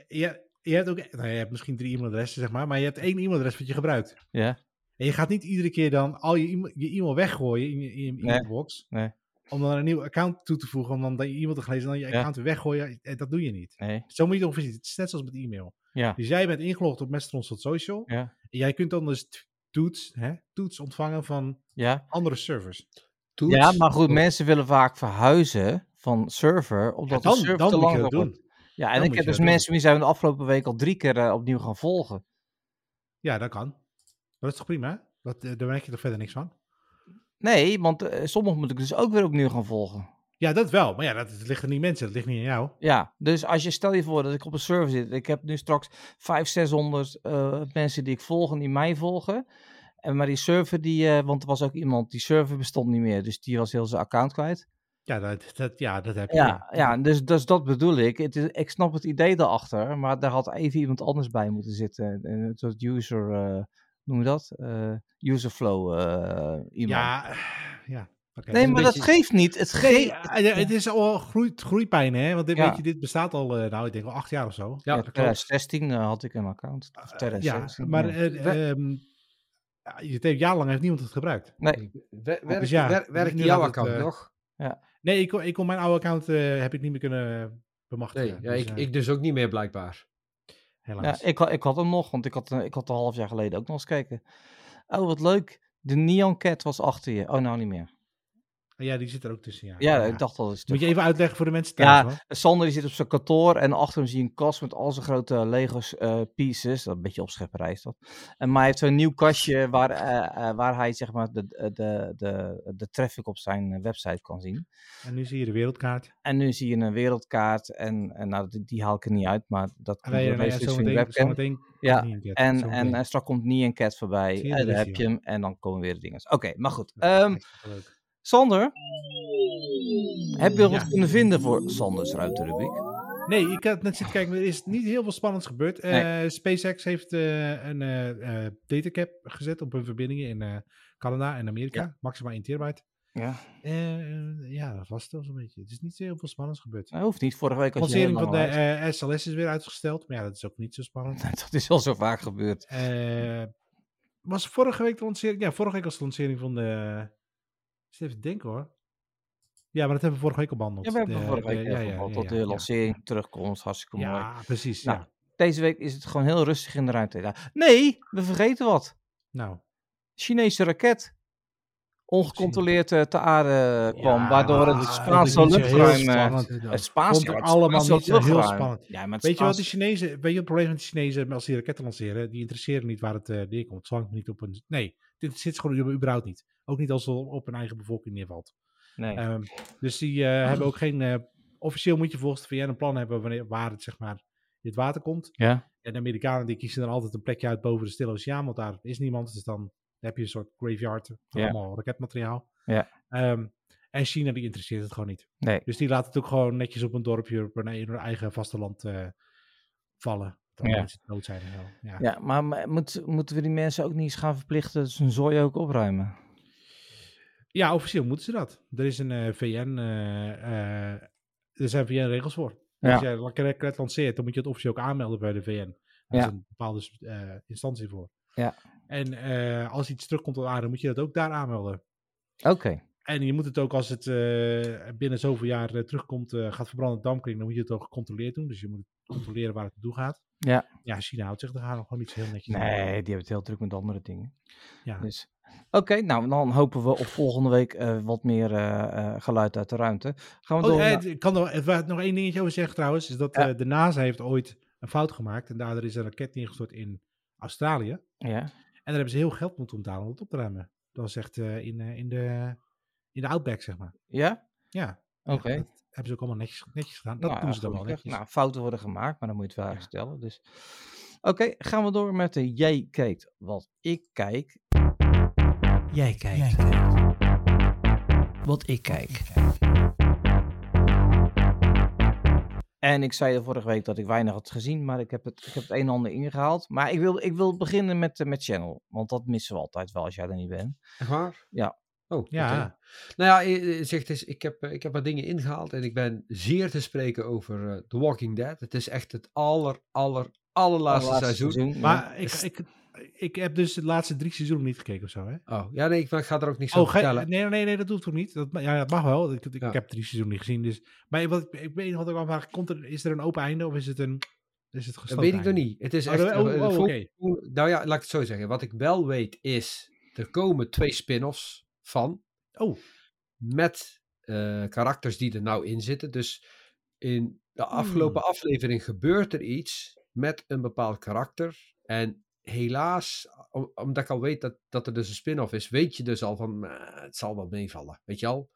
Speaker 2: Je, je hebt ook... Nou, je hebt misschien drie e-mailadressen, zeg maar. Maar je hebt één e-mailadres wat je gebruikt.
Speaker 1: ja,
Speaker 2: En je gaat niet iedere keer dan al je e-mail, je e-mail weggooien in je, in je
Speaker 1: Nee.
Speaker 2: e-mailbox.
Speaker 1: Nee.
Speaker 2: Om dan een nieuw account toe te voegen. Om dan je e-mail te gaan lezen en dan je
Speaker 1: Ja.
Speaker 2: account weer weggooien. Eh, Dat doe je niet.
Speaker 1: nee,
Speaker 2: Zo moet je het ongeveer zien. Het is net zoals met e-mail.
Speaker 1: ja,
Speaker 2: Dus jij bent ingelogd op mastodon.social.
Speaker 1: ja,
Speaker 2: En jij kunt dan dus toets, hè, toets ontvangen van
Speaker 1: ja.
Speaker 2: andere servers.
Speaker 3: Toets.
Speaker 1: Ja, maar goed, mensen willen vaak verhuizen van server, omdat
Speaker 2: dan
Speaker 1: de server
Speaker 2: dan
Speaker 1: te lang wordt.
Speaker 2: doen.
Speaker 1: Ja, en
Speaker 2: Dan
Speaker 1: ik heb dus
Speaker 2: doen.
Speaker 1: mensen die zijn de afgelopen week al drie keer eh, opnieuw gaan volgen.
Speaker 2: Ja, dat kan. Dat is toch prima? Dat, eh, daar merk je toch verder niks van?
Speaker 1: Nee, want eh, sommigen moet ik dus ook weer opnieuw gaan volgen.
Speaker 2: Ja, dat wel. Maar ja, dat, dat ligt er niet mensen. Dat ligt niet aan jou.
Speaker 1: Ja, dus als je stel je voor dat ik op een server zit. Ik heb nu straks 500, 600 eh, mensen die ik volg en die mij volgen. En maar die server, die, eh, want er was ook iemand, die server bestond niet meer. Dus die was heel zijn account kwijt.
Speaker 2: Ja, dat, dat, ja, dat heb je.
Speaker 1: Ja, ja dus, dus dat bedoel ik. Het is, ik snap het idee daarachter, maar daar had even iemand anders bij moeten zitten. Een soort user, noem je dat? Eh user flow eh, iemand.
Speaker 2: Ja, ja. oké.
Speaker 1: nee,
Speaker 3: een
Speaker 1: maar dat geeft niet. Het
Speaker 2: Nee,
Speaker 1: geeft...
Speaker 2: ja, ja, het is al groeit, groeipijn, hè? Want dit,
Speaker 1: Ja.
Speaker 2: weet je, dit bestaat al, eh, nou, ik denk al acht jaar of zo.
Speaker 3: Ja,
Speaker 1: Ja,
Speaker 3: dat klopt.
Speaker 1: 2016 eh, had ik een account. Of
Speaker 2: Ja,
Speaker 1: 2016,
Speaker 2: maar
Speaker 1: ja.
Speaker 2: eh, ehm, ja, het heeft jarenlang heeft niemand het gebruikt.
Speaker 1: Nee,
Speaker 3: Wer- Werkt
Speaker 2: Dus ja,
Speaker 3: wer- werkt
Speaker 2: nu
Speaker 3: jouw
Speaker 2: het,
Speaker 3: account
Speaker 2: eh,
Speaker 3: nog?
Speaker 2: Nee, ik kon, ik kon mijn oude account eh, heb ik niet meer kunnen bemachtigen.
Speaker 3: Nee, ja,
Speaker 2: Dus,
Speaker 3: ik,
Speaker 2: eh,
Speaker 3: ik dus ook niet meer blijkbaar.
Speaker 2: Helaas.
Speaker 1: Ja, ik, had- ik had hem nog, want ik had, eh, ik had een half jaar geleden ook nog eens gekeken. Oh, wat leuk. De Neon Cat was achter je. Oh, nou niet meer.
Speaker 2: Ja, die zit er ook tussen, ja.
Speaker 1: Ja, ik dacht al.
Speaker 2: Moet je even uitleggen voor de mensen thuis,
Speaker 1: Ja,
Speaker 2: hoor.
Speaker 1: Sander die zit op zijn kantoor en achter hem zie je een kast met al zijn grote Legos eh, pieces. Dat een beetje opschepperij is dat. En maar hij heeft zo'n nieuw kastje waar, eh, eh, waar hij zeg maar de, de, de, de, traffic op zijn website kan zien.
Speaker 2: En nu zie je de wereldkaart.
Speaker 1: En nu zie je een wereldkaart en, en nou, die, die haal ik er niet uit, maar dat komt
Speaker 2: Nee,
Speaker 1: door
Speaker 2: nee,
Speaker 1: deze
Speaker 2: nee,
Speaker 1: van je webcam.
Speaker 2: zometeen
Speaker 1: Ja,
Speaker 2: niet in het,
Speaker 1: En, en, en straks komt Nie en Cat voorbij. En dan heb je hem en dan komen weer de dingen. Oké, maar goed.
Speaker 2: Ja,
Speaker 1: Ehm,
Speaker 2: leuk.
Speaker 1: Sander, heb je
Speaker 2: Ja.
Speaker 1: wat kunnen vinden voor Sanders ruimterubriek?
Speaker 2: Nee, ik had net zitten kijken, er is niet heel veel spannends gebeurd. Eh,
Speaker 1: Nee.
Speaker 2: SpaceX heeft eh, een eh, eh, datacap gezet op hun verbindingen in eh, Canada en Amerika. Maximaal 1 terabyte.
Speaker 1: Ja,
Speaker 2: Eh, ja, dat was het wel zo'n beetje. Het is niet zo heel veel spannends gebeurd.
Speaker 1: dat hoeft niet. Vorige week
Speaker 2: De
Speaker 1: had je
Speaker 2: lancering van de eh, SLS is weer uitgesteld, maar ja, dat is ook niet zo spannend.
Speaker 1: uit. *laughs* Dat is al zo vaak gebeurd.
Speaker 2: Eh, was vorige week de lancering? Ja, vorige week was de lancering van de... Even denken hoor. Ja, maar dat hebben we vorige week al behandeld.
Speaker 1: Ja, we hebben
Speaker 2: De-
Speaker 1: vorige week
Speaker 2: de- ja, ja,
Speaker 1: tot de lancering terugkomt. Hartstikke mooi.
Speaker 2: Ja, precies.
Speaker 1: Nou,
Speaker 2: ja.
Speaker 1: Deze week is het gewoon heel rustig in de ruimte. Nee, we vergeten wat.
Speaker 2: Nou,
Speaker 1: Chinese raket. Ongecontroleerd eh, te aarde kwam,
Speaker 2: Ja,
Speaker 1: waardoor het Spaanse luchtruim... eh. Het Spaanse,
Speaker 2: allemaal niet zo heel
Speaker 1: luchtruim.
Speaker 2: spannend.
Speaker 1: Ja, maar het
Speaker 2: Weet je wat de Chinezen, weet je wat het probleem met de Chinezen als die raketten lanceren? Die interesseren niet waar het eh, neerkomt. Zolang het niet op een. Nee, dit zit gewoon überhaupt niet. Ook niet als het op hun eigen bevolking neervalt.
Speaker 1: Nee.
Speaker 2: Ehm, dus die eh, *laughs* hebben ook geen. eh, officieel moet je volgens de VN een plan hebben wanneer, waar het zeg maar in het water komt.
Speaker 1: ja?
Speaker 2: En de Amerikanen die kiezen dan altijd een plekje uit boven de Stille Oceaan, want daar is niemand. Dus dan heb je een soort graveyard van
Speaker 1: Ja.
Speaker 2: allemaal raketmateriaal.
Speaker 1: Ja.
Speaker 2: Ehm, en China die interesseert het gewoon niet.
Speaker 1: Nee.
Speaker 2: Dus die laat het ook gewoon netjes op een dorpje op hun, hun eigen vasteland eh vallen. Dan
Speaker 1: Ja.
Speaker 2: zijn zo. Ja.
Speaker 1: Ja, maar maar moet, moeten we die mensen ook niet eens gaan verplichten dat ze hun zooi ook opruimen?
Speaker 2: Ja, officieel moeten ze dat. Er is een eh, VN, eh, eh, er zijn VN-regels voor.
Speaker 1: Ja.
Speaker 2: Als jij een raket lanceert, dan moet je het officieel ook aanmelden bij de VN. Daar
Speaker 1: Ja.
Speaker 2: is een bepaalde eh, instantie voor.
Speaker 1: Ja.
Speaker 2: En eh, als iets terugkomt op aarde, moet je dat ook daar aanmelden.
Speaker 1: Oké.
Speaker 2: En je moet het ook als het eh, binnen zoveel jaar terugkomt, eh, gaat verbranden dampkring, dan moet je het ook gecontroleerd doen. Dus je moet controleren waar het naartoe gaat.
Speaker 1: Ja.
Speaker 2: Ja, China houdt zich daar nog gewoon niet zo heel netjes aan.
Speaker 1: Nee, die hebben het heel druk met andere dingen.
Speaker 2: Ja.
Speaker 1: Dus. Oké, nou dan hopen we op volgende week eh, wat meer eh, eh, geluid uit de ruimte. Gaan we
Speaker 2: Oh,
Speaker 1: door
Speaker 2: eh,
Speaker 1: naar-
Speaker 2: kan er waar nog één dingetje over zeggen trouwens. Is dat
Speaker 1: Ja.
Speaker 2: de NASA heeft ooit een fout gemaakt. En daardoor is een raket neergestort in Australië.
Speaker 1: Ja,
Speaker 2: En daar hebben ze heel geld moeten betalen om het op te ruimen. Dat was echt in, in, de, in de Outback, zeg maar.
Speaker 1: ja?
Speaker 2: Ja.
Speaker 1: Oké.
Speaker 2: Hebben ze ook allemaal netjes, netjes gedaan. Dat
Speaker 1: Nou,
Speaker 2: doen ze dan wel netjes.
Speaker 1: Nou, fouten worden gemaakt, maar dan moet je het wel
Speaker 2: Ja.
Speaker 1: herstellen. Dus. Oké, gaan we door met de Jij kijkt wat ik kijk.
Speaker 5: Jij kijkt. Wat ik kijk.
Speaker 1: En ik zei de vorige week dat ik weinig had gezien, maar ik heb het, ik heb het een en ander ingehaald. Maar ik wil, ik wil beginnen met, eh, met Channel, want dat missen we altijd wel als jij er niet bent.
Speaker 3: Echt waar?
Speaker 1: Ja.
Speaker 3: Oh,
Speaker 2: Ja.
Speaker 3: Nou ja, zegt eens, ik heb, eh, ik heb wat dingen ingehaald en ik ben zeer te spreken over eh, The Walking Dead. Het is echt het aller, aller, allerlaatste
Speaker 1: Laatste
Speaker 3: seizoen.
Speaker 1: ja.
Speaker 2: Maar ik, ik, ik heb dus de laatste drie seizoenen niet gekeken of zo, hè?
Speaker 3: Oh, ja, nee, ik, ga er ook niks
Speaker 2: Oh,
Speaker 3: over vertellen.
Speaker 2: nee, nee, nee, dat doet toch niet? Dat, ja, dat mag wel. Ik, ik
Speaker 3: Ja.
Speaker 2: heb drie seizoenen niet gezien. Dus, maar wat, ik, ik weet niet wat ik vragen. Komt er, is er een open einde of is het een is het
Speaker 3: Dat weet ik nog niet. Het is
Speaker 2: Oh,
Speaker 3: echt...
Speaker 2: oh, oh.
Speaker 3: Nou ja, laat ik het zo zeggen. Wat ik wel weet is, er komen twee spin-offs van.
Speaker 2: Oh,
Speaker 3: met eh, karakters die er nou in zitten. Dus in de afgelopen aflevering gebeurt er iets met een bepaald karakter. En helaas, om- omdat ik al weet dat, dat er dus een spin-off is, weet je dus al van, het zal wel meevallen. Weet je al?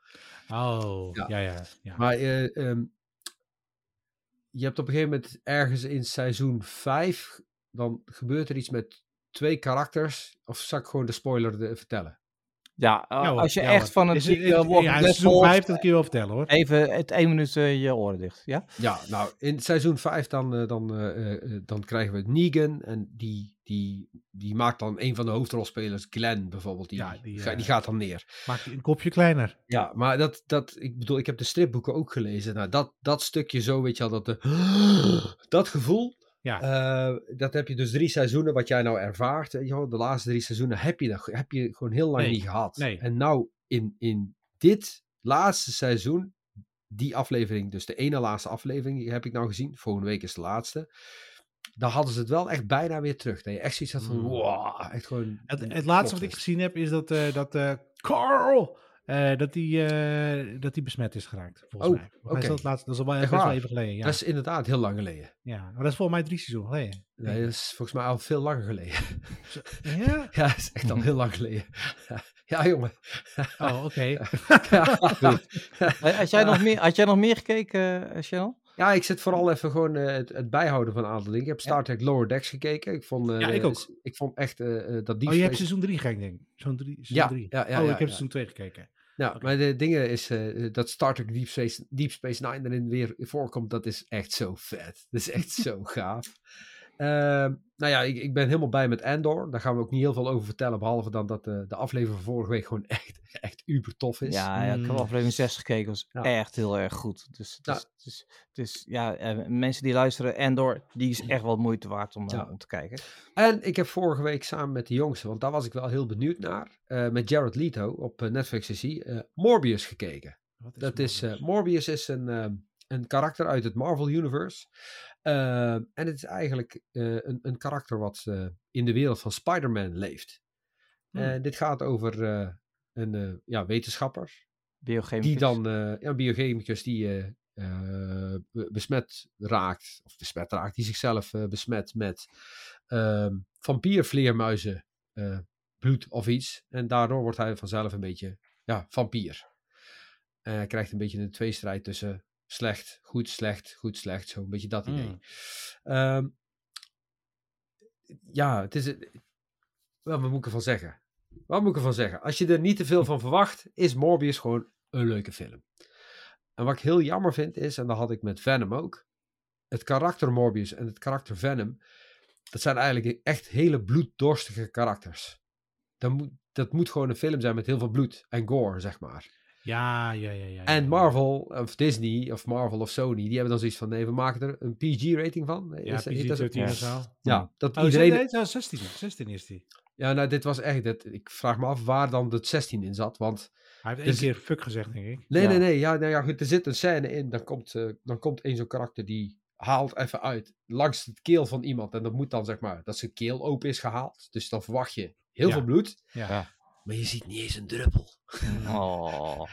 Speaker 2: oh,
Speaker 3: Ja.
Speaker 2: ja, ja. ja,
Speaker 3: Maar eh, ehm, je hebt op een gegeven moment ergens in seizoen 5, dan gebeurt er iets met twee karakters. Of zal ik gewoon de spoiler de- vertellen?
Speaker 1: Ja, uh,
Speaker 2: Ja, hoor,
Speaker 1: als je
Speaker 2: ja,
Speaker 1: echt van het
Speaker 2: Is
Speaker 1: uh,
Speaker 2: is-
Speaker 1: Walking
Speaker 2: ja,
Speaker 1: Dead
Speaker 2: seizoen
Speaker 1: volgt,
Speaker 2: 5, dat kun je wel vertellen hoor.
Speaker 1: even het één minuut eh, je oren dicht, ja?
Speaker 3: Ja, nou, in seizoen 5 dan, eh, dan, eh, eh, eh, dan krijgen we Negan. En die, die, die maakt dan een van de hoofdrolspelers, Glenn bijvoorbeeld. Die,
Speaker 2: Ja, die,
Speaker 3: ga-
Speaker 2: eh,
Speaker 3: die gaat dan neer.
Speaker 2: Maak je een kopje kleiner.
Speaker 3: Ja, maar dat, dat, ik bedoel, ik heb de stripboeken ook gelezen. Nou, dat, dat stukje zo, weet je al, dat, de, *gasps* dat gevoel.
Speaker 2: Ja.
Speaker 3: eh, dat heb je dus drie seizoenen, wat jij nou ervaart. De laatste drie seizoenen heb je, dat, heb je gewoon heel lang
Speaker 2: Nee,
Speaker 3: niet gehad.
Speaker 2: nee.
Speaker 3: En nou, in, in dit laatste seizoen, die aflevering, dus de ene laatste aflevering, heb ik nou gezien. Volgende week is de laatste. Dan hadden ze het wel echt bijna weer terug. Dat je echt zoiets had van,
Speaker 2: Mm.
Speaker 3: wow, echt gewoon...
Speaker 2: Het, laatste wat ik gezien heb is dat, eh, dat eh, Carl, eh, dat die, eh, dat die besmet is geraakt, volgens
Speaker 3: Oh,
Speaker 2: mij. Is dat, laatste, dat is al wel, even geleden. Ja.
Speaker 3: Dat is inderdaad heel lang geleden.
Speaker 2: ja, maar dat is volgens mij drie seizoenen geleden.
Speaker 3: Nee, dat is volgens mij al veel langer geleden.
Speaker 2: Ja? *laughs*
Speaker 3: Ja, dat is echt al heel lang geleden. Ja, jongen.
Speaker 2: Oh, oké. *laughs*
Speaker 1: Eh, Had jij, nog meer, had jij nog meer gekeken, uh, Channel?
Speaker 3: Ja, ik zit vooral even gewoon eh, het, het bijhouden van een aantal dingen. Ik heb. Star Trek Lower Decks gekeken. Ik vond, eh,
Speaker 2: Ja, ik
Speaker 3: de-
Speaker 2: ook.
Speaker 3: Ik vond echt eh, eh, dat
Speaker 2: Oh,
Speaker 3: Deep
Speaker 2: je hebt seizoen drie gekeken, denk ik. Seizoen drie.
Speaker 3: Ja,
Speaker 2: Seizoen drie.
Speaker 3: ja, ja,
Speaker 2: oh,
Speaker 3: ja,
Speaker 2: ik heb seizoen twee gekeken.
Speaker 3: Ja, maar de dingen is eh, dat Star Trek Deep Space, Deep Space Nine erin weer voorkomt. Dat is echt zo vet. Dat is echt zo gaaf. Ehm, nou ja, ik, ik ben helemaal bij met Andor. Daar gaan we ook niet heel veel over vertellen. Behalve dan dat eh, de aflevering van vorige week gewoon *laughs* echt, echt uber tof is.
Speaker 1: Ja, ja, ik heb
Speaker 2: Mm.
Speaker 1: aflevering 6 gekeken, was
Speaker 3: Ja.
Speaker 1: echt heel erg goed. Dus, het
Speaker 3: Ja.
Speaker 1: is, het is, het is- ja, eh, mensen die luisteren, Endor, die is echt wel moeite waard om, eh, om te kijken.
Speaker 3: En ik heb vorige week samen met de jongste, want daar was ik wel heel benieuwd naar, eh, met Jared Leto op Netflix is hij, eh, Morbius gekeken.
Speaker 2: Wat
Speaker 3: Dat is, eh,
Speaker 2: Morbius?
Speaker 3: Morbius is een, een karakter uit het Marvel Universe. Eh, en het is eigenlijk eh, een, een karakter wat eh, in de wereld van Spider-Man leeft.
Speaker 2: Hmm.
Speaker 3: Dit gaat over eh, een ja, wetenschapper
Speaker 1: Biochemicus.
Speaker 3: die dan, ja, biochemicus die be- besmet raakt, of besmet raakt, die zichzelf besmet met ehm vampiervleermuizen bloed of iets. En daardoor wordt hij vanzelf een beetje, ja, vampier. En hij krijgt een beetje een tweestrijd tussen slecht, goed, slecht, goed, slecht, zo een beetje dat idee.
Speaker 2: Mm.
Speaker 3: Ehm, ja, het is, wel, wat moet ik ervan zeggen? Wat moet ik ervan zeggen? Als je er niet te veel van verwacht, is Morbius gewoon een leuke film. En wat ik heel jammer vind is, en dat had ik met Venom ook, het karakter Morbius en het karakter Venom, dat zijn eigenlijk echt hele bloeddorstige karakters. Dat moet, dat moet gewoon een film zijn met heel veel bloed en gore, zeg maar.
Speaker 2: Ja, ja, ja, ja.
Speaker 3: En
Speaker 2: ja.
Speaker 3: Marvel, of Disney, of Marvel of Sony, die hebben dan zoiets van, nee, we maken er een PG-rating van.
Speaker 2: Ja,
Speaker 3: is- heet dat zo?
Speaker 2: PG-13 of zo.
Speaker 3: Ja, dat
Speaker 2: Oh,
Speaker 3: iedereen...
Speaker 2: nee, 16, 16 is die.
Speaker 3: Ja, nou, dit was echt, dit, ik vraag me af waar dan het 16 in zat, want...
Speaker 2: Hij heeft
Speaker 3: Dus-
Speaker 2: één keer fuck gezegd, denk ik.
Speaker 3: Nee,
Speaker 1: Ja.
Speaker 3: nee, nee, ja, nou ja, goed, er zit een scène in, dan komt, eh, dan komt één zo'n karakter die haalt even uit langs het keel van iemand. En dat moet dan, zeg maar, dat zijn keel open is gehaald. Dus dan verwacht je heel
Speaker 2: Ja.
Speaker 3: veel bloed,
Speaker 2: Ja.
Speaker 3: Maar je ziet niet eens een druppel.
Speaker 1: Oh.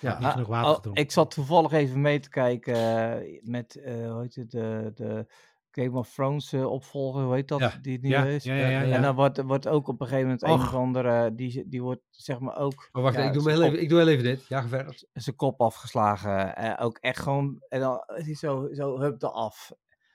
Speaker 3: Ja,
Speaker 2: Niet genoeg water
Speaker 1: Oh,
Speaker 2: gedronken.
Speaker 1: ik zat toevallig even mee te kijken eh, met, eh hoe heet het, de, de Game of Thrones eh, opvolger, hoe heet dat,
Speaker 3: Ja.
Speaker 1: die het nu
Speaker 2: Ja,
Speaker 1: is.
Speaker 2: ja, ja, ja,
Speaker 3: Ja,
Speaker 2: ja.
Speaker 1: En dan wordt, wordt ook op een gegeven moment een of andere, die, die wordt zeg maar ook
Speaker 3: maar wacht,
Speaker 1: ja,
Speaker 3: ik, doe heel
Speaker 1: kop-
Speaker 3: even, ik doe heel even dit. Ja, ga verder.
Speaker 1: zijn kop afgeslagen. eh, ook echt gewoon, en dan is hij zo, zo hup eraf.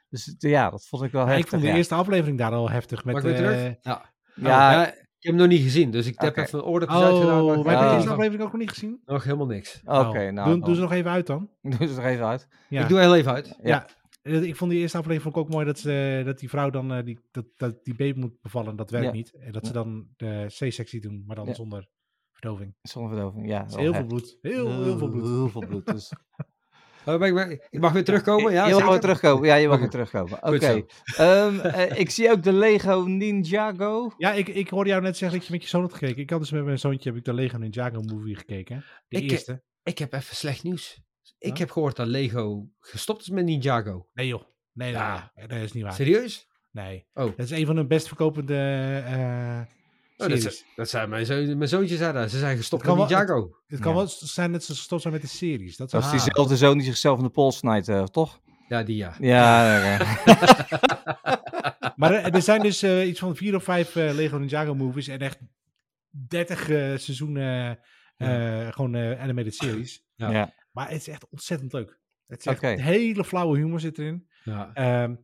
Speaker 1: Dus ja, dat vond ik wel
Speaker 2: Ja,
Speaker 1: heftig.
Speaker 2: ik vond de
Speaker 1: ja.
Speaker 2: eerste aflevering daar al heftig. Met,
Speaker 3: Mag ik weer
Speaker 2: eh,
Speaker 3: terug? Ja.
Speaker 1: Ja,
Speaker 3: ja. Ik heb hem nog niet gezien, dus ik heb
Speaker 1: Oké.
Speaker 3: even oordopjes uitgedaan.
Speaker 2: Oh,
Speaker 3: maar
Speaker 2: maar heb je de eerste aflevering ook nog niet gezien?
Speaker 3: Nog helemaal niks.
Speaker 1: oké,
Speaker 2: Oh,
Speaker 1: nou.
Speaker 2: doe,
Speaker 1: dan-
Speaker 2: doe ze nog even uit dan. *laughs*
Speaker 1: Doe ze er even uit.
Speaker 2: Ja.
Speaker 3: Ik doe heel even uit.
Speaker 1: Ja.
Speaker 2: Ja. Eh, Ik vond die eerste aflevering vond ik ook mooi dat, ze, dat die vrouw dan eh, die, dat, dat die baby moet bevallen. Dat werkt
Speaker 1: Ja.
Speaker 2: niet. En dat ze dan de C-sectie doen, maar dan
Speaker 1: Ja.
Speaker 2: zonder verdoving.
Speaker 1: Zonder verdoving, ja.
Speaker 2: Dus
Speaker 1: wel
Speaker 2: heel veel bloed. Heel, heel veel bloed.
Speaker 1: Heel veel bloed. Dus. *laughs*
Speaker 3: Oh, ik, mag weer terugkomen? Ja,
Speaker 1: je mag weer terugkomen. Ja, je mag
Speaker 3: Oké.
Speaker 1: weer terugkomen. Oké. Ehm, eh, ik zie ook de Lego Ninjago.
Speaker 2: Ja, ik, ik hoorde jou net zeggen dat je met je zoon had gekeken. Ik had dus met mijn zoontje heb ik de Lego Ninjago movie gekeken. De
Speaker 3: Ik-
Speaker 2: eerste.
Speaker 3: Ik heb even slecht nieuws. Ik heb gehoord dat Lego gestopt is met Ninjago.
Speaker 2: Nee joh. Nee, nee,
Speaker 3: Ja.
Speaker 2: nee, dat is niet waar.
Speaker 3: Serieus?
Speaker 2: Nee.
Speaker 3: Oh.
Speaker 2: Dat is een van de best verkopende eh
Speaker 3: Oh, dat, ze- dat zijn mijn, zoon, mijn zoontje zei dat. Ze zijn gestopt met
Speaker 2: kan wel-
Speaker 3: Ninjago.
Speaker 2: Het kan
Speaker 1: Ja.
Speaker 2: wel zijn dat ze gestopt zijn met de series. Dat
Speaker 1: Dat is diezelfde zoon die zichzelf in de pols snijdt, eh, toch?
Speaker 3: Ja, die ja.
Speaker 1: Ja, ja, ja. *laughs*
Speaker 2: Maar er, er zijn dus eh, iets van vier of vijf eh, Lego Ninjago movies en echt 30 eh, seizoenen eh, gewoon eh, animated series.
Speaker 3: Ja.
Speaker 1: Ja.
Speaker 2: Maar het is echt ontzettend leuk. Het is echt hele flauwe humor zit erin.
Speaker 3: ja.
Speaker 2: Ehm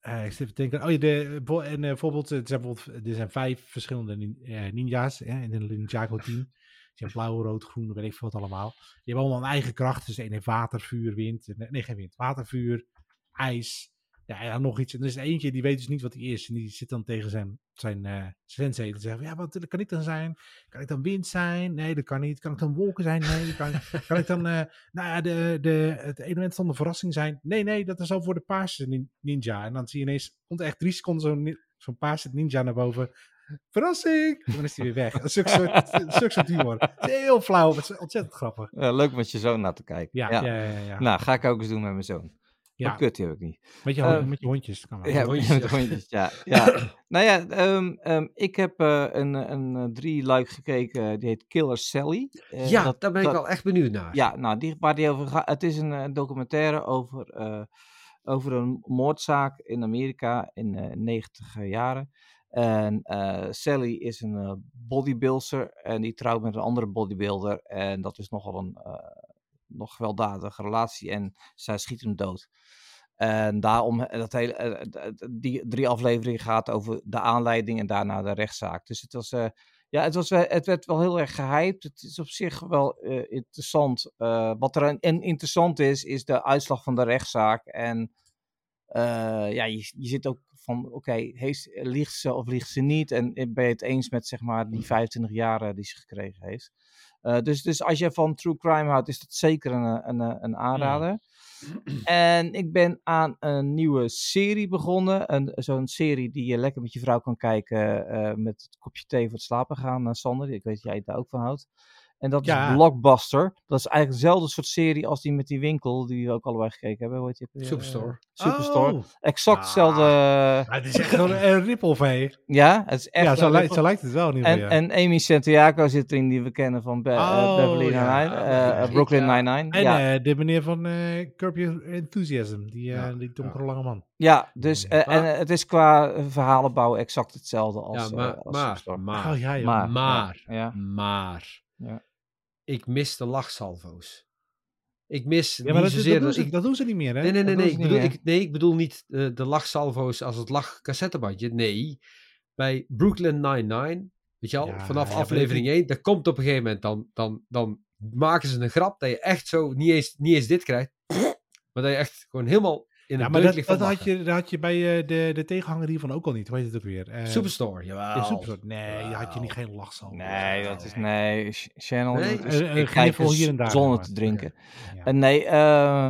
Speaker 2: eh, ik zit te denken. Oh ja, de, en eh, bijvoorbeeld, er zijn bijvoorbeeld, er zijn vijf verschillende nin- eh, ninja's hè, in een Ninjago team. Die zijn blauw, rood, groen, weet ik veel wat allemaal. Die hebben allemaal een eigen kracht. Dus de ene heeft water, vuur, wind. en- Nee, geen wind. Water, vuur, ijs. Ja, nog iets. En er is eentje die weet dus niet wat hij is. En die zit dan tegen zijn, zijn eh sensei te zeggen. Ja, wat kan ik dan zijn? Kan ik dan wind zijn? Nee, dat kan niet. Kan ik dan wolken zijn? Nee, kan, *laughs* kan ik dan eh, nou ja, de, de, het element van de verrassing zijn? Nee, nee, dat is al voor de paarse nin- ninja. En dan zie je ineens, komt er echt drie seconden zo'n zo'n paarse ninja naar boven. Verrassing! En dan is hij weer weg. Dat is ook soort, humor. Het is heel flauw, maar het is ontzettend grappig.
Speaker 1: Ja, leuk met je zoon naar te kijken.
Speaker 2: Ja, ja. ja, ja.
Speaker 1: Nou, ga ik ook eens doen met mijn zoon.
Speaker 2: Ja,
Speaker 1: Oh, kut, die heb ik niet.
Speaker 2: met, je, hond-
Speaker 1: eh,
Speaker 2: met je hondjes. Kan wel.
Speaker 1: Ja,
Speaker 3: hondjes,
Speaker 1: met
Speaker 3: ja.
Speaker 1: hondjes, ja. *laughs* ja. nou ja, ehm, ehm, ik heb eh, een, een eh, drie luik gekeken, die heet Killer Sally. Eh,
Speaker 3: ja,
Speaker 1: dat-
Speaker 3: daar ben ik wel echt benieuwd naar.
Speaker 1: Ja, nou, die, waar die over gaat. Het is een eh, documentaire over, eh, over een moordzaak in Amerika in de 90 jaren. En eh, Sally is een eh, bodybuilder en die trouwt met een andere bodybuilder. En dat is nogal een eh, nog gewelddadige relatie en zij schiet hem dood. En daarom, eh, dat hele, eh, d- die drie afleveringen gaat over de aanleiding en daarna de rechtszaak. Dus het was, eh, ja, het, was, het werd wel heel erg gehyped. Het is op zich wel eh, interessant. Eh, wat er en interessant is, is de uitslag van de rechtszaak. En eh, ja, je, je zit ook van, oké, heeft- liegt ze of liegt ze niet? En eh, ben je het eens met, zeg maar, die 25 jaar eh, die ze gekregen heeft? Eh, dus, dus als je van true crime houdt, is dat zeker een, een, een aanrader. *clears throat* En ik ben aan een nieuwe serie begonnen. Een- Zo'n serie die je lekker met je vrouw kan kijken eh, met het kopje thee voor het slapen gaan, eh, Sander. Ik weet dat jij daar ook van houdt. En dat
Speaker 2: Ja.
Speaker 1: is Blockbuster. Dat is eigenlijk dezelfde soort serie als die met die winkel, die we ook allebei gekeken hebben. Hoe heet die ook weer?
Speaker 3: Superstore.
Speaker 1: Eh, Superstore.
Speaker 2: Oh.
Speaker 1: Exact
Speaker 2: Ah.
Speaker 1: hetzelfde.
Speaker 2: Ja, het is echt gewoon een rip-off, hè?
Speaker 1: Ja, het is echt.
Speaker 2: Ja, zo, lijkt, zo lijkt het wel in ieder
Speaker 1: en,
Speaker 2: geval, ja.
Speaker 1: en Amy Santiago zit erin, die we kennen van Be- eh,
Speaker 2: Oh,
Speaker 1: Beverly
Speaker 2: ja.
Speaker 3: Ja,
Speaker 1: eh, Brooklyn
Speaker 3: ja.
Speaker 1: Nine-Nine.
Speaker 2: En
Speaker 1: ja.
Speaker 2: eh, de meneer van eh Curb Your Enthusiasm, die, eh
Speaker 3: Ja,
Speaker 2: die donkere
Speaker 3: ja.
Speaker 2: lange man.
Speaker 1: Ja, dus eh, en het is qua verhalenbouw exact hetzelfde als,
Speaker 3: Ja, maar,
Speaker 1: als
Speaker 3: maar,
Speaker 1: Superstore.
Speaker 3: maar,
Speaker 2: Oh ja.
Speaker 1: Maar,
Speaker 3: maar,
Speaker 1: ja, ja.
Speaker 3: maar.
Speaker 1: Ja.
Speaker 3: Ik mis de lachsalvo's. Ik mis
Speaker 2: Ja, maar dat, dat, doen ze,
Speaker 3: ik,
Speaker 2: dat doen ze niet meer, hè?
Speaker 3: nee, nee, nee, nee, ik bedoel,
Speaker 1: meer.
Speaker 3: ik, nee, ik bedoel niet eh, de lachsalvo's als het lachcassettebandje. Nee, bij Brooklyn Nine-Nine, weet je al,
Speaker 2: Ja,
Speaker 3: vanaf
Speaker 2: ja,
Speaker 3: aflevering 1, daar komt op een gegeven moment, dan, dan, dan maken ze een grap dat je echt zo niet eens, niet eens dit krijgt, *sniffs* maar dat je echt gewoon helemaal in
Speaker 2: Ja, maar dat, had je, dat had je bij eh, de, de tegenhanger hiervan ook al niet. Hoe heet het ook weer? Eh,
Speaker 3: Superstore, jawel.
Speaker 2: ja, Superstore. Nee, daar had je niet geen lachsal.
Speaker 1: Nee, dat is nee. Ch- Channel
Speaker 3: Nee,
Speaker 1: is
Speaker 2: eh,
Speaker 1: ik
Speaker 2: kniffel
Speaker 1: kijk
Speaker 2: hier en daar,
Speaker 1: zonder te drinken.
Speaker 2: Ja.
Speaker 1: En nee, eh,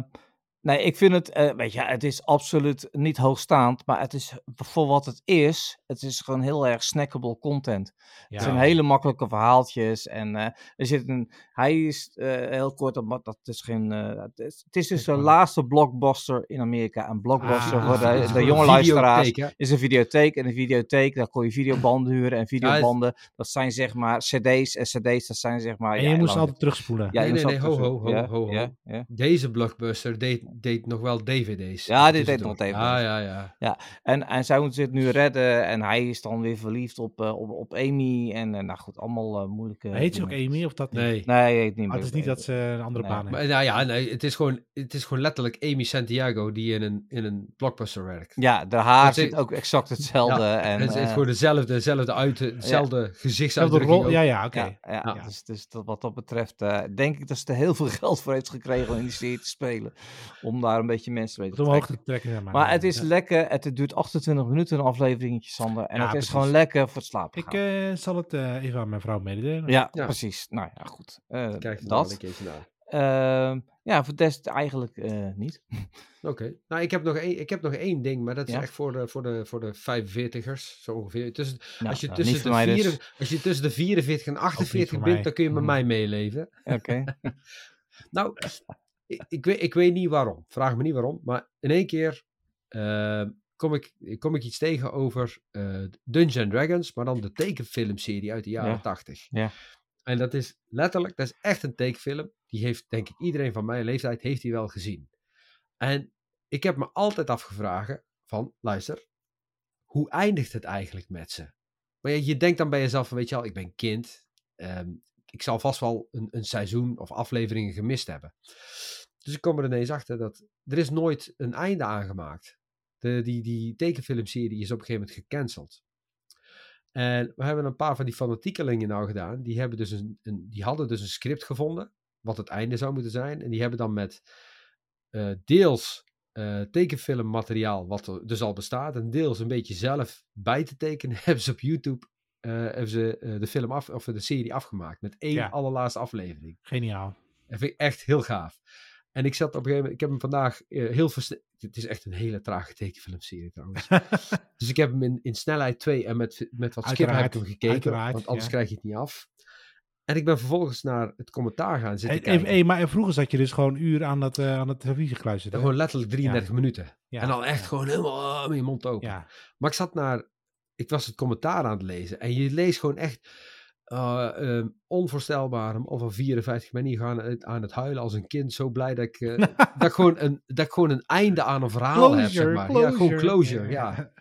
Speaker 1: nee, ik vind het, eh, weet je, het is absoluut niet hoogstaand, maar het is voor wat het is, het is gewoon heel erg snackable content.
Speaker 2: Ja.
Speaker 1: Het zijn hele makkelijke verhaaltjes en eh, er zit een, hij is eh, heel kort, maar dat is geen, eh, het, is, het is dus de laatste blockbuster in Amerika. En blockbuster
Speaker 2: Ah,
Speaker 1: voor *laughs* de, jonge
Speaker 2: een
Speaker 1: luisteraars
Speaker 3: hè?
Speaker 1: is een videotheek. En een videotheek, daar kon je videobanden huren. En videobanden, dat zijn zeg maar cd's. En cd's, dat zijn zeg maar...
Speaker 2: En
Speaker 1: ja,
Speaker 2: je moest altijd terugspoelen.
Speaker 1: Ja,
Speaker 3: Nee,
Speaker 1: je
Speaker 3: nee, ho, ho,
Speaker 1: terug-
Speaker 3: ho,
Speaker 1: ja,
Speaker 3: ho, ho.
Speaker 1: ja, ja.
Speaker 3: Deze blockbuster deed deed nog wel dvd's.
Speaker 1: Ja, die deed nog DVD's.
Speaker 3: Ja, ja, ja.
Speaker 1: En, en zij moeten zich nu redden en hij is dan weer verliefd op, eh, op, op Amy. En nou goed, allemaal moeilijke...
Speaker 2: Heet ze ook. Amy of dat niet?
Speaker 3: Nee.
Speaker 1: Nee, niet
Speaker 2: Maar het is
Speaker 1: meer
Speaker 2: niet dat ze een andere
Speaker 1: Nee.
Speaker 2: baan heeft.
Speaker 3: Maar, nou ja, nee, het is, gewoon, het is gewoon letterlijk Amy Santiago die in een, in een blockbuster werkt.
Speaker 1: Ja, de haar
Speaker 3: Het
Speaker 1: zit ook exact hetzelfde.
Speaker 3: Ja,
Speaker 1: en,
Speaker 3: het is
Speaker 1: eh,
Speaker 3: gewoon dezelfde, dezelfde uiten, dezelfde
Speaker 2: Zelfde
Speaker 3: gezichtsuitdrukking.
Speaker 2: rol, ja, ja, oké.
Speaker 1: Ja, ja,
Speaker 3: Ja.
Speaker 1: Dus, dus dat, wat dat betreft eh, denk ik dat ze er heel veel geld voor heeft gekregen om in die serie te spelen. Om daar een beetje mensen mee te trekken.
Speaker 2: te trekken. maar.
Speaker 1: Maar het is
Speaker 2: Ja.
Speaker 1: lekker, het duurt 28 minuten een afleveringetje, Sander. En
Speaker 2: Ja,
Speaker 1: het is
Speaker 2: precies.
Speaker 1: gewoon lekker voor het slapen
Speaker 2: Ik
Speaker 1: gaan.
Speaker 2: eh, zal het eh, even aan mijn vrouw mededelen.
Speaker 1: ja,
Speaker 3: ja.
Speaker 1: precies. Nou ja, goed. Eh,
Speaker 3: Kijk er
Speaker 1: dat.
Speaker 3: een keertje naar.
Speaker 1: Ehm, ja, voor de rest eigenlijk eh, niet. *laughs*
Speaker 3: Oké. Nou, ik heb, nog één, ik heb nog één ding, maar dat is
Speaker 1: Ja?
Speaker 3: echt voor de, voor de, voor de 45ers, zo ongeveer. Tussen,
Speaker 1: Nou,
Speaker 3: als, je
Speaker 1: nou,
Speaker 3: tussen de
Speaker 1: mij dus.
Speaker 3: vier- als je tussen de 44 en 48
Speaker 2: voor
Speaker 3: bent, dan kun je met
Speaker 2: Mm.
Speaker 3: mij meeleven.
Speaker 1: Oké. *laughs*
Speaker 3: Nou, ik, ik, weet, ik weet niet waarom. Vraag me niet waarom. Maar in één keer eh, kom, ik, kom ik iets tegen over eh Dungeons Dragons, maar dan de tekenfilmserie uit de jaren
Speaker 1: Ja.
Speaker 3: 80.
Speaker 1: Ja.
Speaker 3: En dat is letterlijk, dat is echt een tekenfilm. Die heeft, denk ik, iedereen van mijn leeftijd heeft die wel gezien. En ik heb me altijd afgevragen van, luister, hoe eindigt het eigenlijk met ze? Maar je, denkt dan bij jezelf van, weet je wel, ik ben kind. ehm, ik zal vast wel een, een seizoen of afleveringen gemist hebben. Dus ik kom er ineens achter dat er is nooit een einde aangemaakt. De, die, die tekenfilmserie is op een gegeven moment gecanceld. En we hebben een paar van die fanatiekelingen nou gedaan. Die, hebben dus een, een, die hadden dus een script gevonden. Wat het einde zou moeten zijn. En die hebben dan met eh, deels eh, tekenfilmmateriaal. Wat er dus al bestaat. En deels een beetje zelf bij te tekenen. *laughs* Hebben ze op YouTube eh, hebben ze, de, film af, of de serie afgemaakt. Met één
Speaker 2: Ja.
Speaker 3: allerlaatste aflevering.
Speaker 2: Geniaal.
Speaker 3: Dat vind ik echt heel gaaf. En ik zat op een gegeven moment, ik heb hem vandaag eh, heel. Het is echt een hele trage tekenfilmserie trouwens. *laughs* dus ik heb hem in, in snelheid 2 en met, met wat skip heb ik hem gekeken. want anders
Speaker 2: ja.
Speaker 3: krijg je het niet af. En ik ben vervolgens naar het commentaar gaan zitten
Speaker 2: Hey, hey, hey, maar vroeger zat je dus gewoon een uur aan dat, eh aan het televisie gekluisterd.
Speaker 3: Gewoon letterlijk 33 minuten.
Speaker 2: Ja,
Speaker 3: en dan echt gewoon helemaal ah, met je mond open. Maar ik zat naar, ik was het commentaar aan het lezen. En je leest gewoon echt eh, ehm, onvoorstelbaar. Om van 54 ben hier gaan aan het huilen als een kind. Zo blij dat ik, eh, *laughs* dat ik, gewoon, een, dat ik gewoon een einde aan een verhaal heb. Zeg maar. Ja, gewoon closure. Ja.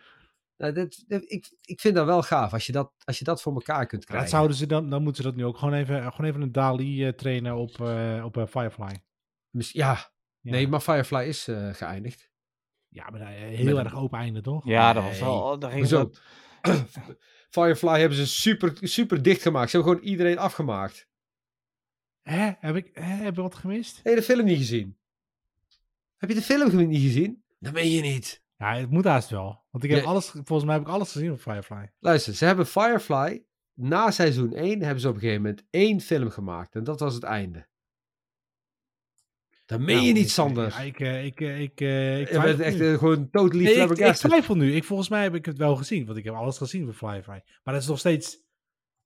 Speaker 3: Nou, dat, dat- ik, ik vind dat wel gaaf als je dat, als je dat voor elkaar kunt
Speaker 2: Maar
Speaker 3: krijgen.
Speaker 2: dat zouden ze dan, dan moeten ze dat nu ook gewoon even, gewoon even een DALI eh, trainen op, eh, op Firefly.
Speaker 3: Ja,
Speaker 2: Ja.
Speaker 3: nee, maar Firefly is eh, geëindigd.
Speaker 2: Ja, maar heel
Speaker 3: Met
Speaker 2: erg
Speaker 3: een-
Speaker 2: open einde, toch?
Speaker 1: Ja, dat was wel... oh, Daar ging
Speaker 3: Hoezo?
Speaker 1: dat-
Speaker 3: Firefly hebben ze super, super dicht gemaakt. Ze hebben gewoon iedereen afgemaakt.
Speaker 2: Hè? Heb ik, hè? Heb je wat gemist?
Speaker 3: Heb je de film niet gezien? Heb je de film niet gezien? Dat meen je niet.
Speaker 2: Ja, het moet haast wel. Want ik heb
Speaker 3: Ja.
Speaker 2: alles, volgens mij heb ik alles gezien op Firefly.
Speaker 3: Luister, ze hebben Firefly, na seizoen 1, hebben ze op een gegeven moment één film gemaakt. En dat was het einde. Dat meen
Speaker 2: Nou,
Speaker 3: je niet, Sander.
Speaker 2: Ja, ik, ik, ik, ik twijfel
Speaker 3: echt
Speaker 2: nu.
Speaker 3: gewoon totally
Speaker 2: Nee, ik, ik twijfel nu. Ik, volgens mij heb ik het wel gezien, want ik heb alles gezien van Firefly. Maar dat is nog steeds...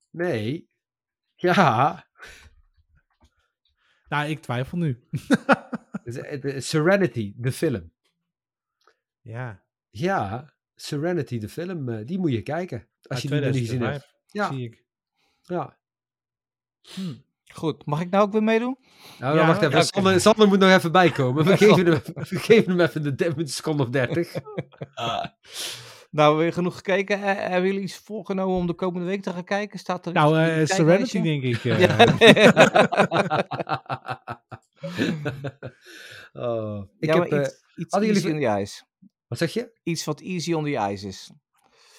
Speaker 3: Nee. Ja.
Speaker 2: Nou, ik twijfel nu. *laughs*
Speaker 3: Serenity, de film.
Speaker 2: Ja.
Speaker 3: Ja, Serenity, de film, eh, die moet je kijken. Als je die nog niet gezien hebt. Ja,
Speaker 2: zie ik.
Speaker 3: ja.
Speaker 1: Goed, mag ik nou ook weer meedoen?
Speaker 3: Nou,
Speaker 2: Ja,
Speaker 3: wacht even.
Speaker 2: ja,
Speaker 3: Sander, Sander moet nog even bijkomen. We geven hem, we geven hem even de de- een seconde of dertig. *laughs*
Speaker 1: Nou, weer genoeg gekeken. Eh, hebben jullie iets voorgenomen om de komende week te gaan kijken? Staat er
Speaker 2: Nou,
Speaker 1: iets
Speaker 2: eh, Serenity denk ik. eh. *laughs* *laughs*
Speaker 3: oh, ik
Speaker 1: ja,
Speaker 3: heb,
Speaker 1: iets, iets
Speaker 3: hadden
Speaker 1: easy
Speaker 3: jullie-
Speaker 1: on the ice.
Speaker 3: wat zeg je?
Speaker 1: Iets wat easy on the ice is.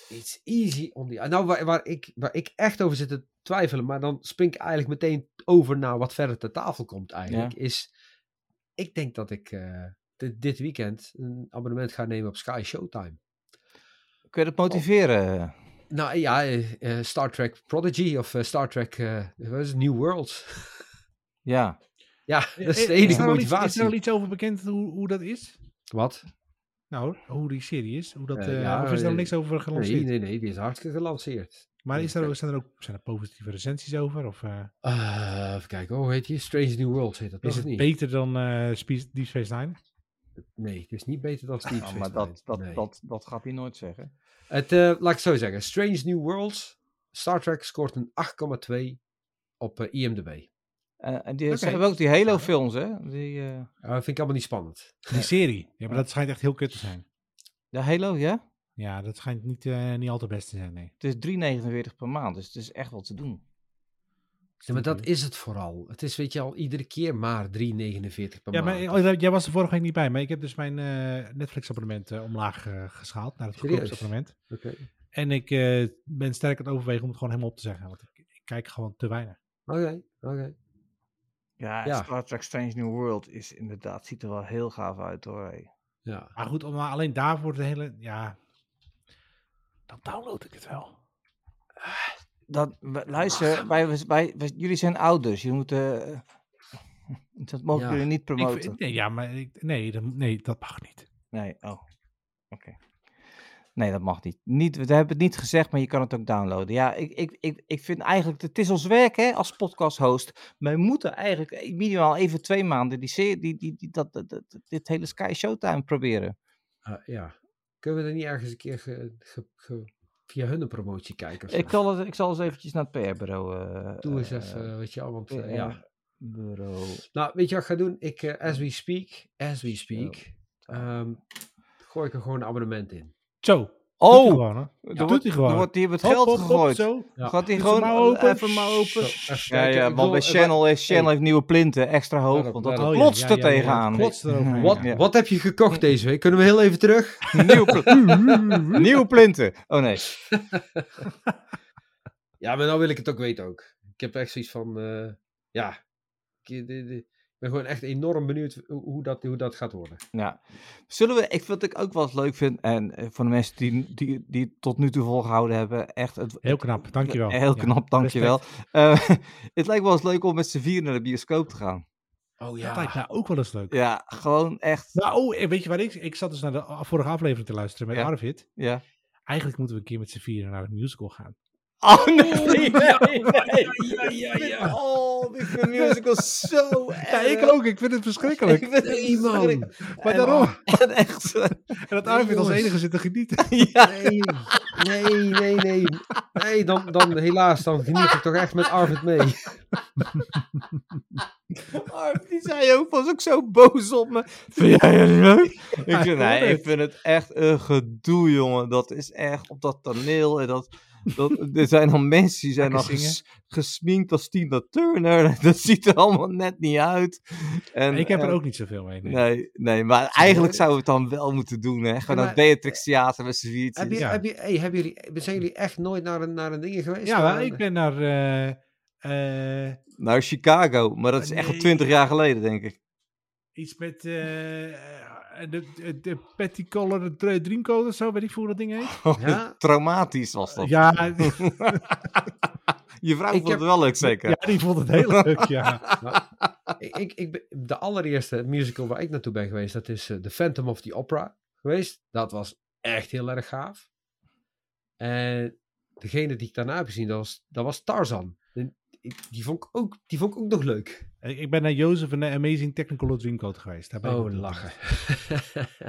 Speaker 3: It's easy on the... Nou, waar, waar, ik, waar ik echt over zit te twijfelen, maar dan spring ik eigenlijk meteen over naar wat verder ter tafel komt eigenlijk, is... Ik denk dat ik eh, dit, dit weekend een abonnement ga nemen op Sky Showtime.
Speaker 1: Kun je dat motiveren?
Speaker 3: Nou ja, eh, eh, Star Trek Prodigy of Star Trek eh? New Worlds. *laughs*
Speaker 1: Ja.
Speaker 3: ja, dat is de enige
Speaker 2: is er al iets-
Speaker 3: motivatie.
Speaker 2: Is er al iets over bekend hoe, hoe dat is?
Speaker 3: Wat?
Speaker 2: Nou, hoe die serie is? Hoe dat,
Speaker 3: ja,
Speaker 2: of is er al niks over gelanceerd?
Speaker 3: Nee, nee, nee, die is hartstikke gelanceerd.
Speaker 2: Maar is er, zijn er ook zijn er positieve recensies over? Of eh,
Speaker 3: Eh, even kijken, hoe heet die? Strange New Worlds heet dat
Speaker 2: is het
Speaker 3: niet?
Speaker 2: beter dan eh Spe- Deep Space Nine?
Speaker 3: Nee, het is niet beter dan
Speaker 1: Ja,
Speaker 3: Space
Speaker 1: maar
Speaker 3: Nine.
Speaker 1: dat, dat,
Speaker 3: Nee.
Speaker 1: dat, dat gaat hij nooit zeggen.
Speaker 3: Het, eh, laat ik het zo zeggen. Strange New Worlds, Star Trek scoort een 8,2 op IMDb.
Speaker 1: Eh, en die, hebben ook die Halo-films, hè? Die,
Speaker 3: vind ik allemaal niet spannend.
Speaker 2: Die serie. Ja, maar dat schijnt echt heel kut te zijn.
Speaker 1: de Halo, ja?
Speaker 2: Ja, dat schijnt niet, eh, niet al te best te zijn, nee.
Speaker 1: Het is 3,49 per maand, dus het is echt wat te doen.
Speaker 3: Ja, maar dat is het vooral. Het is, weet je al, iedere keer maar 3,49 per
Speaker 2: Ja, maar
Speaker 3: maand.
Speaker 2: oh, jij was er vorige week niet bij, maar ik heb dus mijn eh, Netflix-abonnement eh, omlaag eh, geschaald naar het goedkoopste abonnement.
Speaker 3: Oké.
Speaker 2: En ik eh, ben sterk aan het overwegen om het gewoon helemaal op te zeggen, want ik, ik kijk gewoon te weinig.
Speaker 3: Oké, oké.
Speaker 1: Ja,
Speaker 3: Ja.
Speaker 1: Star Trek Strange New World is inderdaad, ziet er wel heel gaaf uit hoor. hé.
Speaker 3: Ja.
Speaker 2: Maar goed, om maar alleen daarvoor de hele, ja, dan download ik het wel.
Speaker 1: Dat, luister, wij, wij, wij- jullie zijn ouders, jullie moeten... eh, *laughs* dat mogen
Speaker 3: Ja.
Speaker 1: jullie niet
Speaker 2: Ik
Speaker 1: promoten.
Speaker 2: vind- nee, ja, maar ik, nee, dat, nee, dat mag niet.
Speaker 1: Nee, oh. Oké. Nee, dat mag niet. niet. We hebben het niet gezegd, maar je kan het ook downloaden. Ja, ik, ik, ik, ik vind eigenlijk, het is ons werk hè, als podcast-host. Wij moeten eigenlijk eh, minimaal even twee maanden die die, die, die, dat, dat, dat- dit hele Sky Showtime proberen.
Speaker 3: Ah, ja. Kunnen we er niet ergens een keer ge- ge- ge- via hun een promotie kijken? of zo?
Speaker 1: Ik zal, het, ik zal eens eventjes naar het PR-bureau. eh
Speaker 3: Doe eens
Speaker 1: eh,
Speaker 3: even, weet je wel, want eh, ja.
Speaker 1: PR-bureau.
Speaker 3: Nou, weet je wat ik ga doen? Ik, eh, as we speak, as we speak, ehm, gooi ik er gewoon een abonnement in.
Speaker 2: Zo,
Speaker 1: Oh!
Speaker 2: hij gewoon, hè?
Speaker 1: Er
Speaker 2: doet hij gewoon.
Speaker 1: er wordt hier het
Speaker 2: Hop,
Speaker 1: geld
Speaker 2: hop, hop,
Speaker 1: gegooid.
Speaker 2: zo.
Speaker 3: Ja.
Speaker 1: Gaat hij
Speaker 2: Doet
Speaker 1: gewoon
Speaker 2: ze maar open.
Speaker 1: even maar open?
Speaker 3: Zo, even
Speaker 1: Ja, ja, want bij
Speaker 3: wil-
Speaker 1: Channel, heeft, Channel
Speaker 3: hey.
Speaker 1: heeft nieuwe plinten, extra hoog, want dat
Speaker 3: let
Speaker 2: op.
Speaker 1: klotst
Speaker 2: Ja,
Speaker 1: er tegenaan.
Speaker 2: klotst.
Speaker 3: Wat, heb je gekocht deze week? Kunnen we heel even terug? *laughs*
Speaker 1: Nieuwe, pl- *laughs* *laughs* nieuwe plinten. Oh nee.
Speaker 3: Ja, maar nou wil ik het ook weten ook. Ik heb echt zoiets van, eh, ja, de- de- ben gewoon echt enorm benieuwd hoe dat, hoe dat gaat worden.
Speaker 1: Ja. Zullen we, ik, wat ik ook wel eens leuk vind, en eh, voor de mensen die, die, die het tot nu toe volgehouden hebben, echt het,
Speaker 2: Heel knap, dankjewel.
Speaker 1: Heel
Speaker 2: Ja,
Speaker 1: knap, dankjewel. Eh *laughs* het lijkt wel eens leuk om met z'n vier naar de bioscoop te gaan.
Speaker 3: Oh
Speaker 2: Dat lijkt mij ook wel eens leuk.
Speaker 1: Ja, gewoon echt.
Speaker 2: Nou, oh, en weet je waar ik... Ik zat dus naar de vorige aflevering te luisteren met
Speaker 1: Ja.
Speaker 2: Arvid.
Speaker 1: Ja.
Speaker 2: Eigenlijk moeten we een keer met z'n vieren naar een musical gaan.
Speaker 1: Oh nee, nee, nee. Oh, ik vind musicals zo
Speaker 2: Ja, ik ook. Ik vind het verschrikkelijk.
Speaker 1: Ik vind het
Speaker 3: Nee, man.
Speaker 2: Maar daarom.
Speaker 1: En echt.
Speaker 2: En dat Arvid als enige zit te genieten. *laughs*
Speaker 1: Ja.
Speaker 3: Nee, nee, nee, nee. Nee, dan, dan helaas, dan geniet ik toch echt met Arvid mee. *laughs*
Speaker 1: Arp, die zei ook, was ook zo boos op me. Vind jij het niet leuk? Ik nee, ik vind het echt een gedoe, jongen. Dat is echt op dat toneel. En dat, dat, er zijn dan mensen die zijn ges- gesminkt als Tina Turner. *laughs* Dat ziet er allemaal net niet uit. En,
Speaker 2: ik heb er
Speaker 1: en-
Speaker 2: ook niet zoveel mee. nee.
Speaker 1: Nee, nee, maar eigenlijk zouden we het dan wel moeten doen. Hè? Gewoon dat Beatrix Theater met z'n
Speaker 3: Heb je,
Speaker 2: Ja.
Speaker 3: heb je, hey, hebben jullie, zijn jullie echt nooit naar een, naar een ding geweest?
Speaker 2: Ja, maar ik ben naar... eh, eh,
Speaker 1: Naar Chicago, maar dat is echt al
Speaker 2: Nee.
Speaker 1: twintig jaar geleden, denk ik.
Speaker 2: iets met eh, de, de, de Petty Color Dr- Dreamcoat of zo. Weet ik hoe dat ding heet. *laughs*
Speaker 3: Ja?
Speaker 1: Traumatisch was dat.
Speaker 2: Ja, *laughs*
Speaker 1: Je vrouw
Speaker 3: Ik
Speaker 1: vond
Speaker 3: heb-
Speaker 1: het wel leuk, zeker?
Speaker 2: ja, die vond het heel *laughs* leuk, ja.
Speaker 3: ik, ik, de allereerste musical waar ik naartoe ben geweest, dat is eh, The Phantom of the Opera geweest. Dat was echt heel erg gaaf. En degene die ik daarna heb gezien, dat was, dat was Tarzan. Ik- die, vond ik ook, die vond ik ook nog leuk.
Speaker 2: Ik ik ben naar Jozef en de Amazing Technicolor Dreamcoat geweest. Daar ben ik
Speaker 3: Oh,
Speaker 2: naartoe
Speaker 3: lachen.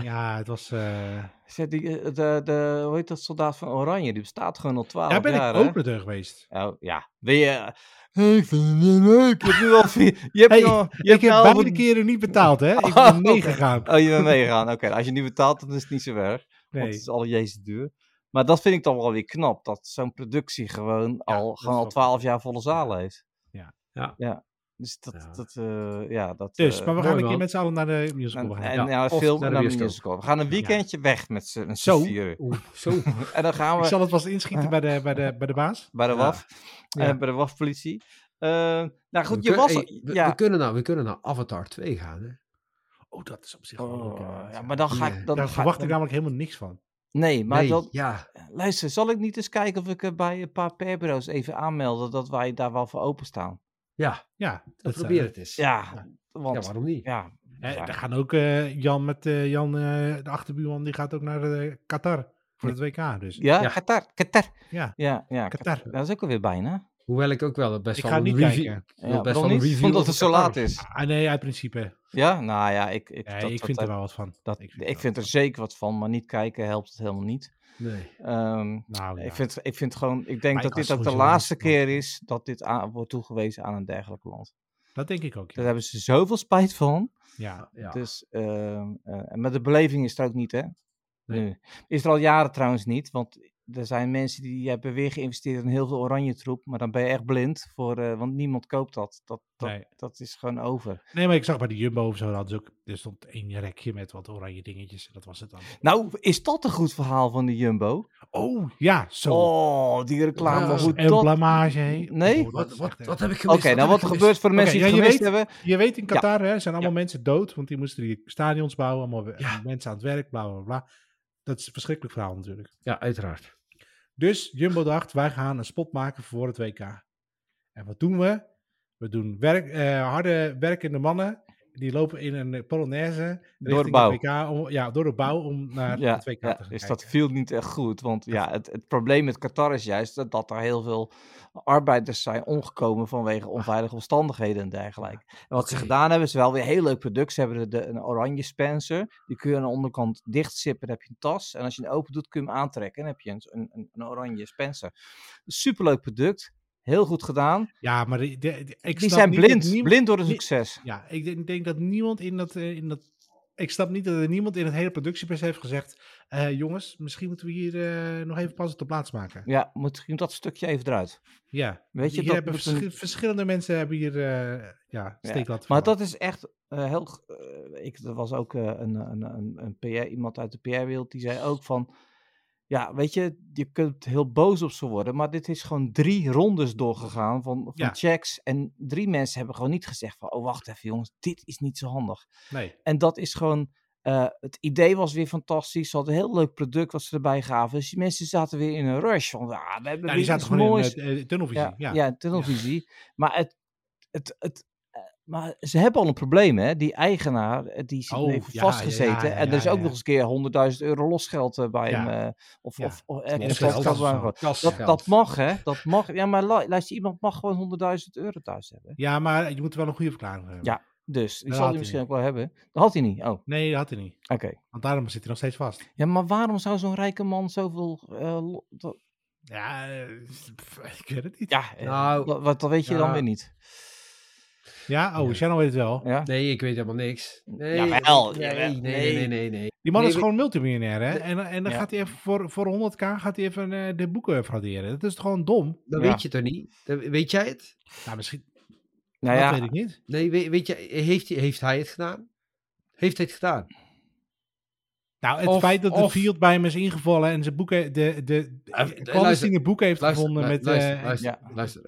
Speaker 2: Ja, het was... eh,
Speaker 1: Zeg, die, eh, de, de, hoe heet dat soldaat van Oranje? Die bestaat gewoon al twaalf
Speaker 2: daar ben
Speaker 1: jaar,
Speaker 2: ik ook naartoe geweest.
Speaker 1: Oh, ja. Wil je... Hey, ik vind het niet leuk. Je hebt nu al *laughs* vier... Je hebt
Speaker 2: Hey,
Speaker 1: nu al... Je
Speaker 2: Ik
Speaker 1: hebt
Speaker 2: heb
Speaker 1: al
Speaker 2: beide
Speaker 1: wat-
Speaker 2: keren niet betaald, hè? *laughs* Ik
Speaker 1: Oh,
Speaker 2: ben
Speaker 1: oké.
Speaker 2: meegegaan.
Speaker 1: Oh, je bent meegegaan. Oké, als je niet betaalt, dan is het niet zo erg. Want het
Speaker 2: Nee.
Speaker 1: is alle jezus duur. Maar dat vind ik dan wel weer knap. Dat zo'n productie gewoon al, gewoon al twaalf jaar volle zaal heeft.
Speaker 2: Ja.
Speaker 3: Ja.
Speaker 1: Ja. Dus dat...
Speaker 3: Ja.
Speaker 1: dat eh, ja, dat
Speaker 2: Dus,
Speaker 1: eh,
Speaker 2: maar we gaan een keer met z'n allen naar de musical.
Speaker 1: En,
Speaker 2: we gaan.
Speaker 1: en
Speaker 3: Ja,
Speaker 1: ja, film
Speaker 3: naar
Speaker 1: naar
Speaker 3: de
Speaker 1: musical. We gaan een weekendje weg met z'n z'n
Speaker 2: Zo.
Speaker 1: vieren.
Speaker 3: Oeh, zo. *laughs*
Speaker 1: En dan gaan
Speaker 2: Ik
Speaker 1: we
Speaker 2: zal het vast inschieten *laughs* bij de, bij de, bij de baas.
Speaker 1: bij de
Speaker 3: Ja.
Speaker 1: WAF.
Speaker 2: Ja.
Speaker 1: eh, bij de WAF-politie. Eh, nou goed,
Speaker 3: We
Speaker 1: je
Speaker 3: kun-
Speaker 1: was...
Speaker 3: hey, we,
Speaker 1: ja.
Speaker 3: we, kunnen nou, we kunnen naar Avatar 2 gaan. Hè?
Speaker 2: Oh, dat is op zich wel leuk.
Speaker 1: Oh, ja, maar dan ga
Speaker 3: Ja.
Speaker 1: ik... Dan
Speaker 2: Daar
Speaker 1: ga-
Speaker 2: verwacht ik namelijk helemaal niks van.
Speaker 1: Nee, maar
Speaker 3: nee,
Speaker 1: dat,
Speaker 3: ja.
Speaker 1: luister, zal ik niet eens kijken of ik bij een paar perbureaus even aanmelden dat wij daar wel voor openstaan?
Speaker 3: Ja,
Speaker 2: Ja, dat
Speaker 3: probeer het eens.
Speaker 1: Ja,
Speaker 2: Ja.
Speaker 1: want...
Speaker 3: Ja, waarom niet?
Speaker 1: Ja,
Speaker 2: Eh, daar gaan ook eh, Jan met eh, Jan, eh, de achterbuurman, die gaat ook naar eh, Qatar voor het WK. Dus
Speaker 1: Ja,
Speaker 3: Ja.
Speaker 1: Qatar, Qatar.
Speaker 2: ja,
Speaker 1: Ja, ja,
Speaker 2: Qatar.
Speaker 1: Dat is ook alweer bijna.
Speaker 3: Hoewel ik ook wel best
Speaker 2: Ik
Speaker 3: wel
Speaker 2: ga niet
Speaker 3: review...
Speaker 2: kijken.
Speaker 3: ik wil
Speaker 1: Ja,
Speaker 3: best wel een
Speaker 1: niet?
Speaker 3: review
Speaker 1: Omdat het zo laat is.
Speaker 2: Ah, nee, uit principe.
Speaker 1: Ja, nou ja, ik, ik,
Speaker 2: Nee,
Speaker 1: dat-
Speaker 2: ik
Speaker 1: dat-
Speaker 2: vind er
Speaker 1: dat-
Speaker 2: wel wat van.
Speaker 1: dat-
Speaker 2: Ik
Speaker 1: ik
Speaker 2: vind er
Speaker 1: vind er zeker wat van, maar niet kijken helpt het helemaal niet.
Speaker 3: Nee.
Speaker 1: Ehm,
Speaker 2: Nou, ja.
Speaker 1: ik, vind, ik vind gewoon, ik denk
Speaker 2: Maar
Speaker 1: dat
Speaker 2: ik
Speaker 1: dit ook de laatste keer is dat dit aan, wordt toegewezen aan een dergelijk land.
Speaker 2: Dat denk ik ook. Ja.
Speaker 1: Daar hebben ze zoveel spijt van.
Speaker 2: ja.
Speaker 3: Ja.
Speaker 1: Dus, ehm, eh, en met de beleving is het er ook niet, hè?
Speaker 2: Nee.
Speaker 1: Nu. Is er al jaren trouwens niet, want er zijn mensen die hebben weer geïnvesteerd in heel veel oranje troep, maar dan ben je echt blind, voor, eh, want niemand koopt dat. Dat, dat,
Speaker 2: Nee.
Speaker 1: dat is gewoon over.
Speaker 2: Nee, maar ik zag bij de Jumbo of zo, dat hadden ze ook, er stond één rekje met wat oranje dingetjes. en Dat was het dan.
Speaker 1: Nou, is dat een goed verhaal van de Jumbo?
Speaker 2: Oh, ja, zo.
Speaker 1: Oh, die reclame,
Speaker 3: Ja,
Speaker 1: hoe
Speaker 2: en
Speaker 1: dat...
Speaker 2: blamage, hé.
Speaker 1: Nee?
Speaker 2: Oh,
Speaker 3: Wat, wat,
Speaker 2: echt, eh,
Speaker 3: wat heb ik
Speaker 1: Oké,
Speaker 3: gemist?
Speaker 1: nou
Speaker 3: heb
Speaker 1: wat er gebeurt voor de
Speaker 2: Oké,
Speaker 1: mensen die
Speaker 2: ja,
Speaker 1: het
Speaker 2: je
Speaker 1: gemist
Speaker 2: weet-
Speaker 1: hebben.
Speaker 2: Je weet in
Speaker 1: Ja.
Speaker 2: Qatar, hè, zijn allemaal mensen dood, want die moesten die stadions bouwen, allemaal mensen aan het werk, bla bla bla. Dat is een verschrikkelijk verhaal natuurlijk.
Speaker 3: Ja, uiteraard.
Speaker 2: Dus Jumbo dacht, wij gaan een spot maken voor het WK. En wat doen we? We doen werk, eh, harde werkende mannen, die lopen in een eh, Polonaise
Speaker 1: de
Speaker 2: richting
Speaker 1: bouw.
Speaker 2: WK, om, ja, door de bouw om naar
Speaker 1: Ja,
Speaker 2: het WK
Speaker 1: ja,
Speaker 2: te gaan
Speaker 1: dus
Speaker 2: kijken.
Speaker 1: dat viel niet echt goed. Want ja, het, het probleem met Qatar is juist dat, dat er heel veel arbeiders zijn omgekomen vanwege onveilige omstandigheden en dergelijke. En wat ze gedaan hebben, is wel weer een heel leuk product. Ze hebben de, de- een oranje spencer. Die kun je aan de onderkant dichtsippen, dan heb je een tas. En als je hem open doet, kun je hem aantrekken. En dan heb je een, een, een, een oranje spencer. Superleuk product. Heel goed gedaan.
Speaker 2: Ja, maar ik
Speaker 1: die zijn
Speaker 2: niet dat
Speaker 1: blind.
Speaker 2: niemand-
Speaker 1: Blind door het succes.
Speaker 2: Ja, ik denk, denk dat niemand in dat, eh, in dat. Ik snap niet dat er niemand in het hele productieproces heeft gezegd. eh, jongens, misschien moeten we hier eh, nog even pas op de plaats maken.
Speaker 1: Ja, misschien dat stukje even eruit.
Speaker 2: Ja,
Speaker 1: Weet je, dat
Speaker 2: hebben
Speaker 1: een-
Speaker 2: verschillende mensen hebben hier ja, steek laten
Speaker 1: Maar dat is echt heel. ik, er was ook een, een, een, een PR, iemand uit de PR-wereld die zei ook van. Ja, weet je, je kunt heel boos op ze worden, maar dit is gewoon drie rondes doorgegaan van, van
Speaker 2: Ja.
Speaker 1: checks. En drie mensen hebben gewoon niet gezegd van, oh wacht even jongens, dit is niet zo handig.
Speaker 2: Nee.
Speaker 1: En dat is gewoon, eh, het idee was weer fantastisch. Ze hadden een heel leuk product wat ze erbij gaven. Dus die mensen zaten weer in een rush van, ah, we hebben
Speaker 2: Ja,
Speaker 1: weer
Speaker 2: die zaten
Speaker 1: iets
Speaker 2: gewoon
Speaker 1: moois.
Speaker 2: in eh, tunnelvisie.
Speaker 1: Ja,
Speaker 2: Ja,
Speaker 1: ja. tunnelvisie. Maar, het, het, het, maar ze hebben al een probleem, hè? Die eigenaar, eh, die zit
Speaker 2: Oh,
Speaker 1: even
Speaker 2: ja,
Speaker 1: vastgezeten.
Speaker 2: ja, ja,
Speaker 1: en er is ook nog eens een keer 100.000 euro losgeld eh, bij hem. eh, of, of, of
Speaker 2: losgeld.
Speaker 1: Dat, dat mag, hè? Dat mag. Ja, maar lu- luister, iemand mag gewoon 100.000 euro thuis hebben.
Speaker 2: Ja, maar je moet wel een goede verklaring hebben.
Speaker 1: Ja. Dus, die
Speaker 2: Dat
Speaker 1: zal hij misschien
Speaker 2: niet.
Speaker 1: ook wel hebben. Dat had hij niet. Oh, oké.
Speaker 2: Nee, dat had hij niet. Want daarom zit hij nog steeds vast.
Speaker 1: Ja, maar waarom zou zo'n rijke man zoveel... dat-
Speaker 2: Ja, ik weet het niet.
Speaker 1: ja,
Speaker 3: Nou,
Speaker 1: wat- dat weet je dan weer niet.
Speaker 2: Ja, oh,
Speaker 3: Ja.
Speaker 2: Shannon weet het wel.
Speaker 1: Ja?
Speaker 3: Nee, ik weet helemaal niks. Nee,
Speaker 1: Jawel,
Speaker 3: nee,
Speaker 1: jawel,
Speaker 3: nee,
Speaker 1: nee.
Speaker 3: nee, nee, nee, nee.
Speaker 2: Die man
Speaker 3: Nee,
Speaker 2: is
Speaker 3: we-
Speaker 2: gewoon multimiljonair, hè? En, en dan
Speaker 1: Ja.
Speaker 2: gaat hij even voor, voor 100k gaat hij even eh, de boeken frauderen. Dat is toch gewoon dom?
Speaker 3: Dat
Speaker 1: Ja.
Speaker 3: weet je toch niet? Dat- weet jij het?
Speaker 2: Nou, misschien.
Speaker 1: Nou
Speaker 2: dat
Speaker 1: ja,
Speaker 2: weet ik niet.
Speaker 3: Nee, weet, weet je, heeft, heeft hij het gedaan? Heeft hij het gedaan?
Speaker 2: Nou, het
Speaker 3: Of-
Speaker 2: feit dat de field bij hem is ingevallen en zijn boeken, de, de,
Speaker 3: Eh,
Speaker 2: de, boek heeft gevonden met.
Speaker 3: luister,
Speaker 2: eh,
Speaker 3: luister,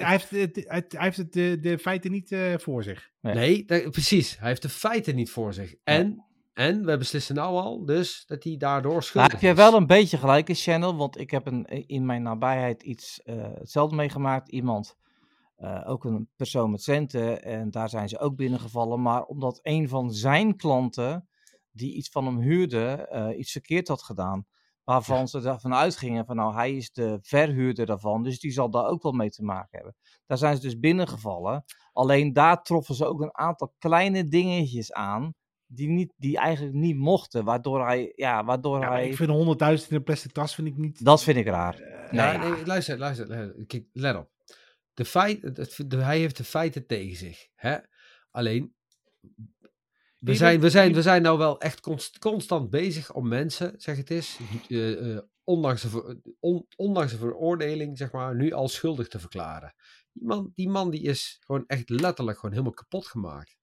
Speaker 2: hij heeft, het, het- hij heeft het, de, de feiten niet eh, voor zich.
Speaker 1: Nee.
Speaker 3: nee, dat- precies. Hij heeft de feiten niet voor zich. En, en we beslissen nou al, dus dat hij daardoor
Speaker 1: Nou,
Speaker 3: schuldig
Speaker 1: heb je wel een beetje gelijk in Channel, want ik heb een, in mijn nabijheid iets eh, hetzelfde meegemaakt. Iemand, eh, ook een persoon met centen, en daar zijn ze ook binnengevallen. Maar omdat een van zijn klanten, die iets van hem huurde, eh, iets verkeerd had gedaan. Waarvan ze ervan uitgingen van nou, hij is de verhuurder daarvan, dus die zal daar ook wel mee te maken hebben. Daar zijn ze dus binnengevallen. Alleen daar troffen ze ook een aantal kleine dingetjes aan, die, niet, die eigenlijk niet mochten, waardoor hij, ja, waardoor
Speaker 2: Ja,
Speaker 1: hij...
Speaker 2: ik vind 100.000 in een plastic tas vind ik niet.
Speaker 1: Dat vind ik raar.
Speaker 3: Ja,
Speaker 1: Nee.
Speaker 3: nee, luister, luister, luister. Kijk, let op. De feit, het- het- de, hij heeft de feiten tegen zich. Hè? Alleen, we zijn, we, zijn, we zijn nou wel echt const- constant bezig om mensen, zeg het eens, eh, eh, ondanks, de, ver- on- ondanks de veroordeling, zeg maar, nu al schuldig te verklaren. Die man, die man die is gewoon echt letterlijk gewoon helemaal kapot gemaakt.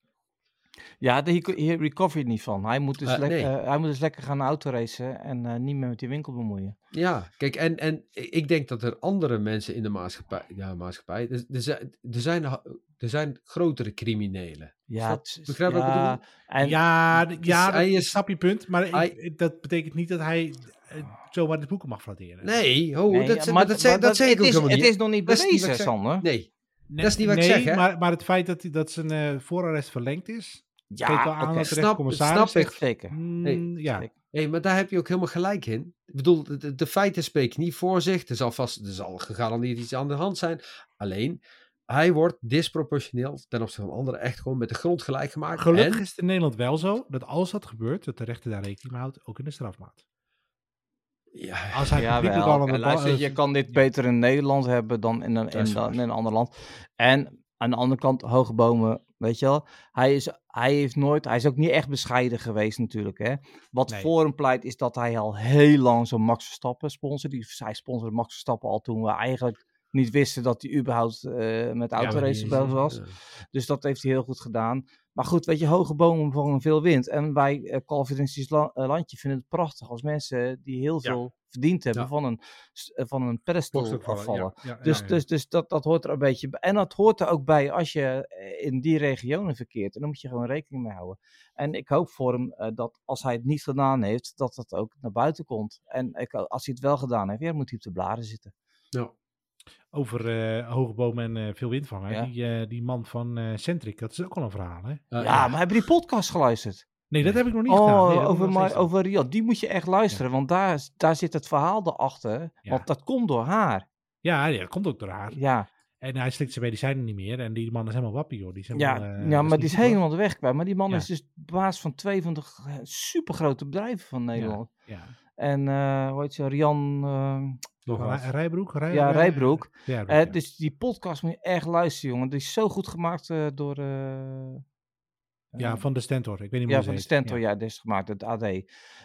Speaker 1: Ja, hier hier recover je niet van. Hij moet dus,
Speaker 3: Eh, nee.
Speaker 1: hij moet dus lekker gaan autoracen en eh, niet meer met die winkel bemoeien.
Speaker 3: Ja, kijk, en, en ik denk dat er andere mensen in de maatschappij, ja, maatschappij er, er, zijn, er, zijn, er grotere criminelen.
Speaker 1: Ja,
Speaker 3: begrijp wat ik
Speaker 1: ja,
Speaker 3: bedoel?
Speaker 1: En,
Speaker 2: ja,
Speaker 3: hij is-
Speaker 2: snap je punt. Maar ik-
Speaker 3: hij-
Speaker 2: ik- dat betekent niet dat hij eh, zomaar de boeken mag frauderen.
Speaker 3: Nee, oh,
Speaker 1: nee,
Speaker 3: dat, maar, dat, dat zei ik ook
Speaker 1: is,
Speaker 3: helemaal
Speaker 1: Het
Speaker 3: niet.
Speaker 1: is nog niet
Speaker 3: niet
Speaker 1: bewezen. Sander.
Speaker 3: Nee,
Speaker 2: Nee,
Speaker 3: dat is niet wat ik
Speaker 2: nee,
Speaker 3: zeg, hè?
Speaker 2: Maar, maar het feit dat, hij- dat zijn eh voorarrest verlengd is,
Speaker 1: Ja,
Speaker 2: geeft wel aan
Speaker 1: oké,
Speaker 2: dat de
Speaker 3: snap- snap ik.
Speaker 1: zeker.
Speaker 2: mm,
Speaker 3: Nee,
Speaker 2: ja,
Speaker 1: zeker.
Speaker 3: nee, maar daar heb je ook helemaal gelijk in. Ik bedoel, de, de- de feiten spreken niet voor zich. Er zal vast, er zal gegarandeerd iets aan de hand zijn. Alleen, hij wordt disproportioneel ten opzichte van anderen echt gewoon met de grond gelijk gemaakt.
Speaker 2: Gelukkig
Speaker 3: En-
Speaker 2: is het in Nederland wel zo dat als dat gebeurt, dat de rechter daar rekening mee houdt, ook in de strafmaat.
Speaker 3: ja,
Speaker 2: Als hij
Speaker 1: Ja, wel.
Speaker 2: al aan
Speaker 1: luister, je kan dit beter in Nederland hebben dan in een, in, een ander land. En aan de andere kant, hoge bomen, weet je wel. Hij is, hij heeft nooit, hij is ook niet echt bescheiden geweest natuurlijk, hè. Wat
Speaker 2: Nee.
Speaker 1: voor hem pleit, is dat hij al heel lang zo'n Max Verstappen sponsort. Die, hij sponsorde Max Verstappen al toen we eigenlijk niet wisten dat hij überhaupt eh, met autoracen bezig was.
Speaker 3: Ja.
Speaker 1: Dus dat heeft hij heel goed gedaan. Maar goed, weet je, hoge bomen vangen veel wind. En wij, uh, Calvinistisch la- eh, landje, vinden het prachtig als mensen die heel
Speaker 2: Ja.
Speaker 1: veel verdiend hebben
Speaker 3: Ja.
Speaker 1: van een, eh, van een pedestal afvallen.
Speaker 2: ja, ja,
Speaker 1: Dus,
Speaker 2: ja, ja.
Speaker 1: dus, dus dat, dat hoort er een beetje bij. En dat hoort er ook bij als je eh, in die regionen verkeert. En daar moet je gewoon rekening mee houden. En ik hoop voor hem eh, dat als hij het niet gedaan heeft, dat dat ook naar buiten komt. En ik, als hij het wel gedaan heeft, ja, dan moet hij op de blaren zitten.
Speaker 3: Ja.
Speaker 2: Over eh, hoge bomen en eh, veel wind vangen.
Speaker 1: Ja.
Speaker 2: Die, eh, die man van eh Centric, dat is ook al een verhaal, hè?
Speaker 3: Ja,
Speaker 1: ja, maar hebben die podcast geluisterd?
Speaker 2: Nee, dat heb ik nog niet gedaan.
Speaker 1: Oh,
Speaker 2: Nee, moet
Speaker 1: over,
Speaker 2: ik nog
Speaker 1: Ma-
Speaker 2: steeds doen.
Speaker 1: over. Die moet je echt luisteren, want daar, daar zit het verhaal erachter.
Speaker 2: Ja.
Speaker 1: Want dat komt door haar.
Speaker 2: Ja, ja, dat komt ook door haar.
Speaker 1: Ja,
Speaker 2: En hij slikt zijn medicijnen niet meer. En die man is helemaal wappie, joh. Die is
Speaker 1: ja,
Speaker 2: eh,
Speaker 1: ja maar die is
Speaker 2: hoor.
Speaker 1: helemaal de weg kwijt. Maar die man
Speaker 2: Ja.
Speaker 1: is dus baas van twee van de supergrote bedrijven van Nederland.
Speaker 2: Ja.
Speaker 1: En eh hoe heet ze? Rian... eh,
Speaker 3: Nog.
Speaker 2: Rijbroek? Rij-
Speaker 1: ja,
Speaker 2: Rij-
Speaker 1: Rijbroek.
Speaker 2: Ja,
Speaker 1: Eh,
Speaker 2: ja.
Speaker 1: Dus die podcast moet je echt luisteren, jongen. Die is zo goed gemaakt eh, door... eh,
Speaker 2: ja, van de Stentor. Ik weet niet
Speaker 1: Ja,
Speaker 2: meer
Speaker 1: van
Speaker 2: hoe
Speaker 1: de. Stentor, ja, dit is gemaakt, het AD.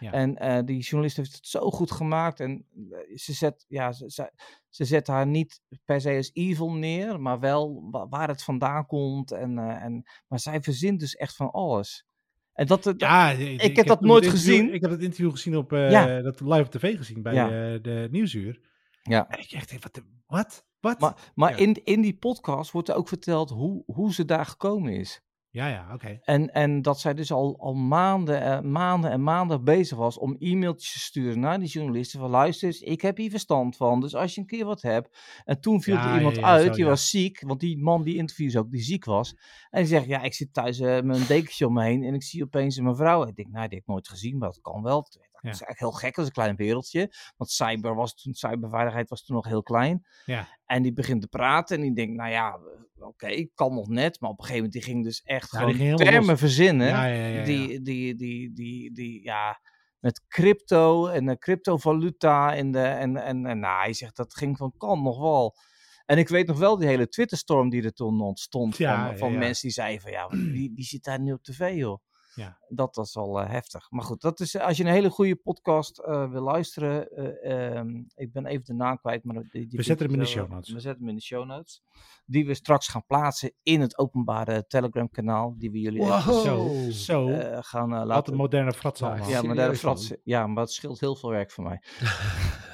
Speaker 2: Ja.
Speaker 1: En eh, die journalist heeft het zo goed gemaakt. En ze zet, ja, ze, ze, ze zet haar niet per se als evil neer, maar wel wa- waar het vandaan komt. En, eh, en, maar zij verzint dus echt van alles. En dat, dat,
Speaker 2: Ja, ik,
Speaker 1: heb dat nooit gezien.
Speaker 2: Ik heb het interview gezien op eh,
Speaker 1: Ja.
Speaker 2: dat live op tv gezien bij
Speaker 1: Ja.
Speaker 2: eh, de Nieuwsuur.
Speaker 1: ja.
Speaker 2: En ik echt, denk, wat? Wat? Wat?
Speaker 1: Maar, maar
Speaker 2: Ja.
Speaker 1: in, in die podcast wordt er ook verteld hoe, hoe ze daar gekomen is.
Speaker 2: Ja, ja, oké.
Speaker 1: En, en dat zij dus al, al maanden, eh, maanden en maanden bezig was om e-mailtjes te sturen naar die journalisten. Van luister eens, ik heb hier verstand van. Dus als je een keer wat hebt. En toen viel
Speaker 2: Ja,
Speaker 1: er iemand
Speaker 2: ja, ja,
Speaker 1: uit,
Speaker 2: zo,
Speaker 1: die was ziek. Want die man die interviews ook, die ziek was. En die zegt, ja, ik zit thuis eh, met een dekentje om me heen. En ik zie opeens een mevrouw. Ik denk, nou, die heb ik nooit gezien, maar dat kan wel. Dat is eigenlijk heel gek, dat is een klein wereldje. Want cyber was toen, cyberveiligheid was toen nog heel klein.
Speaker 2: Ja.
Speaker 1: En die begint te praten en die denkt, nou ja, oké, kan nog net. Maar op een gegeven moment, die ging dus echt
Speaker 2: Ja,
Speaker 1: gewoon termen
Speaker 2: los.
Speaker 1: verzinnen.
Speaker 2: Ja.
Speaker 1: Die, die, die, die, die, ja, met crypto en de cryptovaluta en de, en, en, en nou, hij zegt, dat ging van kan nog wel. En ik weet nog wel die hele Twitterstorm die er toen ontstond
Speaker 2: Ja,
Speaker 1: van,
Speaker 2: ja,
Speaker 1: van
Speaker 2: ja.
Speaker 1: mensen die zeiden van, ja, *clears throat* wie, wie zit daar nu op tv, joh?
Speaker 2: Ja.
Speaker 1: Dat was al eh, heftig. Maar goed, dat is, als je een hele goede podcast eh, wil luisteren. eh, ehm, ik ben even de naam kwijt. Maar die, die
Speaker 2: We zetten hem in de show notes.
Speaker 1: We zetten hem in de show notes. Die we straks gaan plaatsen in het openbare Telegram kanaal. Die we jullie even.
Speaker 2: Zo, zo.
Speaker 1: eh, gaan eh,
Speaker 2: Wat
Speaker 1: laten
Speaker 2: een moderne frats
Speaker 3: Ja, serieus,
Speaker 1: fratsen, ja, maar het scheelt heel veel werk voor mij. *laughs*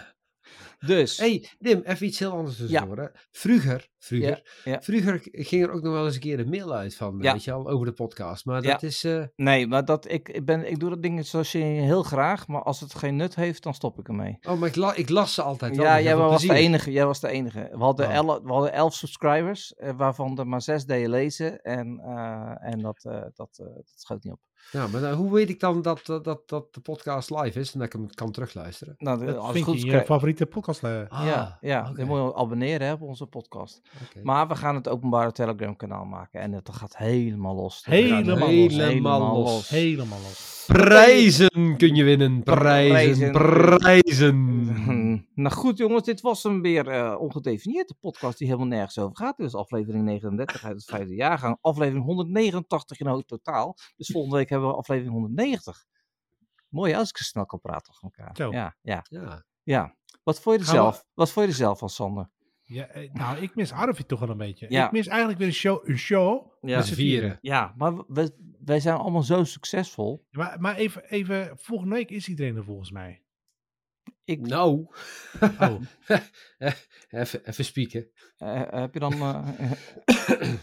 Speaker 1: dus,
Speaker 3: hey, Dim, even iets heel anders tussendoor. hè. Vroeger, vroeger,
Speaker 1: ja.
Speaker 3: vroeger ging er ook nog wel eens een keer een mail uit van,
Speaker 1: Ja.
Speaker 3: weet je al, over de podcast. Maar
Speaker 1: Ja.
Speaker 3: dat is, eh,
Speaker 1: nee, maar dat, ik, ik, ben, ik doe dat ding zoals je heel graag. Maar als het geen nut heeft, dan stop ik ermee.
Speaker 3: oh, maar ik, la- ik las ze altijd wel.
Speaker 1: Ja, jij was de enige. Jij was de enige. We hadden,
Speaker 3: Oh.
Speaker 1: elf, we hadden elf subscribers, eh, waarvan er maar zes deden lezen. En, eh, en dat, dat, dat schoot niet op.
Speaker 3: Ja, maar dan, hoe weet ik dan dat, dat, dat, dat de podcast live is en dat ik hem kan terugluisteren?
Speaker 1: Nou,
Speaker 2: Dat
Speaker 1: als het
Speaker 2: vind
Speaker 1: goed
Speaker 2: je favoriete podcast. eh.
Speaker 1: ja, ja
Speaker 3: oké.
Speaker 1: dan moet je abonneren hè, op onze podcast. Maar we gaan het openbare Telegram kanaal maken. En het gaat helemaal los.
Speaker 2: Helemaal los.
Speaker 3: Helemaal los.
Speaker 2: Helemaal los.
Speaker 3: Prijzen kun je winnen. Prijzen.
Speaker 1: Prijzen.
Speaker 3: Prijzen. *laughs*
Speaker 1: nou goed jongens, dit was hem weer eh, ongedefinieerd. De podcast die helemaal nergens over gaat. Dit is aflevering 39 uit het vijfde jaargang. Aflevering 189 in het totaal. Dus volgende week hebben we aflevering 190. Mooi als ik zo snel kan praten tegen elkaar.
Speaker 2: Zo.
Speaker 1: Ja, ja,
Speaker 3: Ja.
Speaker 1: ja. Wat vond je er zelf? Wat vond je er zelf van Sander?
Speaker 2: Ja, eh, nou, ik mis Arvid toch wel een beetje.
Speaker 1: Ja.
Speaker 2: Ik mis eigenlijk weer een show. Een show.
Speaker 1: Ja.
Speaker 3: Met z'n vieren.
Speaker 1: Ja, maar we, wij zijn allemaal zo succesvol.
Speaker 2: Maar, maar even, even, volgende week is iedereen er volgens mij.
Speaker 1: Ik,
Speaker 3: Nou.
Speaker 2: Oh, *laughs*
Speaker 3: even, even spieken.
Speaker 1: eh, heb je dan... eh, eh, *coughs* *coughs* hij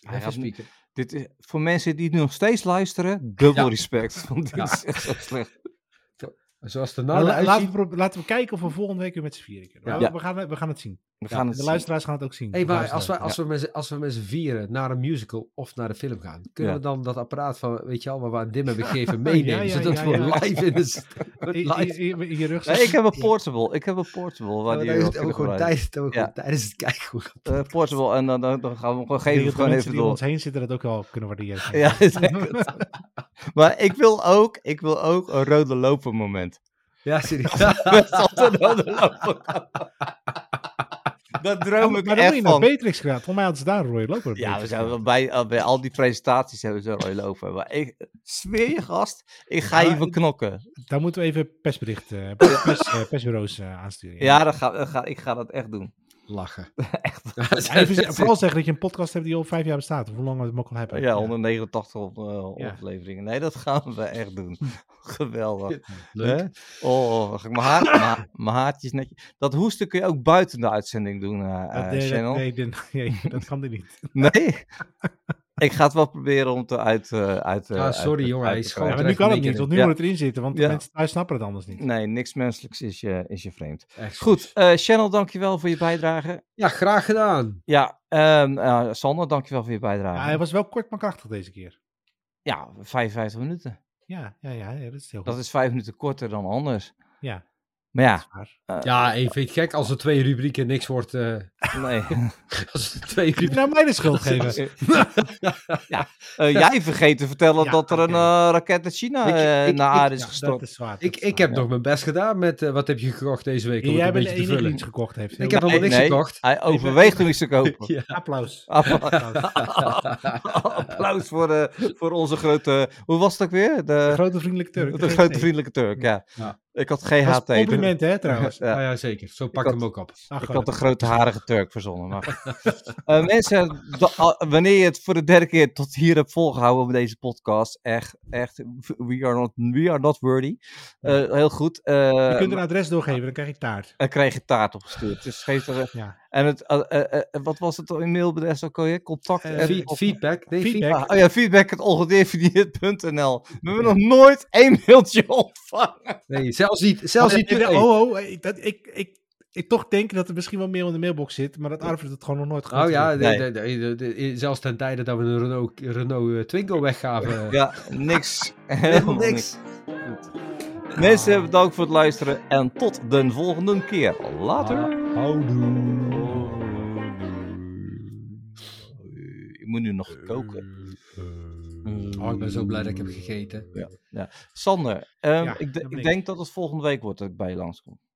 Speaker 3: Even
Speaker 1: gaat-
Speaker 3: spieken.
Speaker 1: Dit is, voor mensen die nu nog steeds luisteren, dubbel
Speaker 3: Ja.
Speaker 1: respect. Want dit
Speaker 3: Ja.
Speaker 1: is echt zo slecht.
Speaker 3: Zoals de nou
Speaker 2: la-
Speaker 3: eruit
Speaker 2: laten, we, laten we kijken of we volgende week weer met z'n vieren kunnen.
Speaker 3: Ja.
Speaker 2: We, gaan, we gaan het zien.
Speaker 1: We
Speaker 3: Ja,
Speaker 1: gaan het
Speaker 2: De
Speaker 1: zien.
Speaker 2: luisteraars gaan het ook zien.
Speaker 3: Hey, maar als we,
Speaker 2: luisteraars.
Speaker 3: als, we met, z'n- als we met z'n vieren naar een musical of naar de film gaan, kunnen
Speaker 1: Ja.
Speaker 3: we dan dat apparaat van, weet je al, waar we aan Dim hebben *laughs* gegeven meenemen,
Speaker 2: Ja, ja,
Speaker 3: zodat
Speaker 2: ja,
Speaker 3: we
Speaker 2: ja.
Speaker 3: live in de *laughs* live.
Speaker 2: in- in je rug
Speaker 1: Nee, ik heb een portable. Ik heb een portable. Waar
Speaker 3: Ja,
Speaker 1: die
Speaker 3: ook gewoon tijdens, tijdens het kijken
Speaker 1: Eh, portable en dan, dan, dan gaan we gewoon geven. Gewoon even door.
Speaker 2: ons heen zitten dat ook wel kunnen waarderen.
Speaker 1: Ja, *laughs* maar ik wil ook, ik wil ook een rode loper moment.
Speaker 3: Ja, serieus. *laughs*
Speaker 1: Daar droom ik
Speaker 2: maar dan moet
Speaker 1: echt
Speaker 2: je naar. Beatrix gaan. Volgens mij hadden ze daar een rode loper. op
Speaker 1: Ja, we zijn bij, eh, bij al die presentaties hebben ze een rode loper. Maar ik zweer je gast, ik ga even knokken.
Speaker 2: Daar moeten we even persbericht, eh, eh, persbureaus aansturen.
Speaker 1: Ja, dat ga, dat ga, ik ga dat echt doen.
Speaker 3: Lachen. *laughs*
Speaker 1: Echt.
Speaker 2: Ja, even, *laughs* vooral zeggen dat je een podcast hebt die al vijf jaar bestaat. Of hoe lang we het ook al hebben.
Speaker 1: Ja, 189 op, eh,
Speaker 2: Ja.
Speaker 1: afleveringen. Nee, dat gaan we echt doen. *laughs* Geweldig.
Speaker 3: Leuk.
Speaker 1: Hè? Oh, ga ik mijn, haar, mijn, mijn haartjes netjes. Dat hoesten kun je ook buiten de uitzending doen,
Speaker 2: Dat, nee, dat,
Speaker 1: Channel.
Speaker 2: nee, nee, dat kan er niet.
Speaker 1: Nee? Ik ga het wel proberen om het uit... eh uit
Speaker 3: Ah,
Speaker 1: uit-
Speaker 3: sorry, jongen,
Speaker 1: uit
Speaker 3: hij
Speaker 1: te
Speaker 3: is gewoon
Speaker 2: maar nu kan het niet, want nu
Speaker 1: Ja.
Speaker 2: moet het erin zitten. Want de mensen thuis snappen het anders niet.
Speaker 1: Nee, niks menselijks is je, is je vreemd.
Speaker 3: Echt
Speaker 1: Goed, eh Channel, dankjewel voor je bijdrage.
Speaker 3: Ja, graag gedaan.
Speaker 1: Ja, ehm eh, Sander, dankjewel voor je bijdrage.
Speaker 2: Ja, hij was wel kort maar krachtig deze keer.
Speaker 1: Ja, 55 minuten.
Speaker 2: Ja, ja, ja, ja dat is heel
Speaker 1: Dat
Speaker 2: goed.
Speaker 1: is vijf minuten korter dan anders.
Speaker 2: Ja,
Speaker 1: Maar ja, eh,
Speaker 3: Ja, ik vind het gek als er twee rubrieken niks wordt. eh,
Speaker 1: nee. *laughs*
Speaker 3: als er twee
Speaker 2: je
Speaker 3: rubrieken...
Speaker 2: nou mij de schuld *laughs* geven?
Speaker 1: ja, eh, jij vergeet te vertellen
Speaker 2: Ja,
Speaker 1: dat er een raket uit China eh,
Speaker 3: ik-
Speaker 1: naar aarde is
Speaker 2: Ja,
Speaker 1: gestort.
Speaker 2: dat is dat
Speaker 3: Ik,
Speaker 2: is
Speaker 3: ik heb nog mijn best gedaan met... wat heb je gekocht deze week? Om het
Speaker 2: Jij
Speaker 3: een
Speaker 2: bent de
Speaker 3: beetje te
Speaker 2: enige die
Speaker 3: vullen.
Speaker 2: iets gekocht heeft.
Speaker 3: Ik heb helemaal niks
Speaker 1: nee,
Speaker 3: gekocht.
Speaker 1: Hij overweegt om iets te kopen. *laughs*
Speaker 3: Ja.
Speaker 2: Applaus.
Speaker 1: Applaus voor, de, voor onze grote. Hoe was het ook weer?
Speaker 2: De
Speaker 1: De,
Speaker 2: grote vriendelijke Turk.
Speaker 1: de grote vriendelijke Turk, ja. Ik had GHT.
Speaker 2: compliment, hè, trouwens. *laughs*
Speaker 1: Ja.
Speaker 3: Ja, ja, zeker. Zo pak
Speaker 1: had-
Speaker 3: hem ook op.
Speaker 1: Ik
Speaker 2: goed.
Speaker 1: had de grote harige Turk verzonnen. Maar... *laughs* Eh, mensen, wanneer je het voor de derde keer tot hier hebt volgehouden op deze podcast, echt, echt, we are not, we are not worthy. Eh, heel goed. eh,
Speaker 2: Je kunt een adres doorgeven, dan krijg je taart.
Speaker 1: Dan krijg je taart opgestuurd. Dus geef er,
Speaker 2: Ja.
Speaker 1: En het, eh, eh, eh, wat was het in mailbedrijf ook alweer? Contact. En-
Speaker 3: feedback. Nee,
Speaker 2: Feedback.
Speaker 1: Ah, oh ja, feedback het ongedefinieerd.nl. We hebben nog nooit één mailtje *laughs* ontvangen.
Speaker 3: Nee, zelfs niet. Zelfs niet.
Speaker 2: Oh, oh, ik, dat, ik, ik, ik toch denk dat er misschien wel mail in de mailbox zit, maar dat Arvid het gewoon nog nooit
Speaker 3: Oh ja,
Speaker 1: Nee.
Speaker 3: de- de- de- de- de- zelfs ten tijde dat we een Renault, Renault Twingo weggaven. *laughs*
Speaker 1: Ja, niks. *laughs*
Speaker 3: Helemaal niks.
Speaker 1: Mensen, bedankt voor het luisteren en tot de volgende keer. Later. Ik moet nu nog koken.
Speaker 3: Oh, ik ben zo blij dat ik heb gegeten.
Speaker 1: Sander, ehm,
Speaker 2: Ja,
Speaker 1: ik, de-
Speaker 2: dat ben
Speaker 1: ik
Speaker 2: ik.
Speaker 1: denk dat het volgende week wordt dat ik bij je langskom.
Speaker 2: Ja,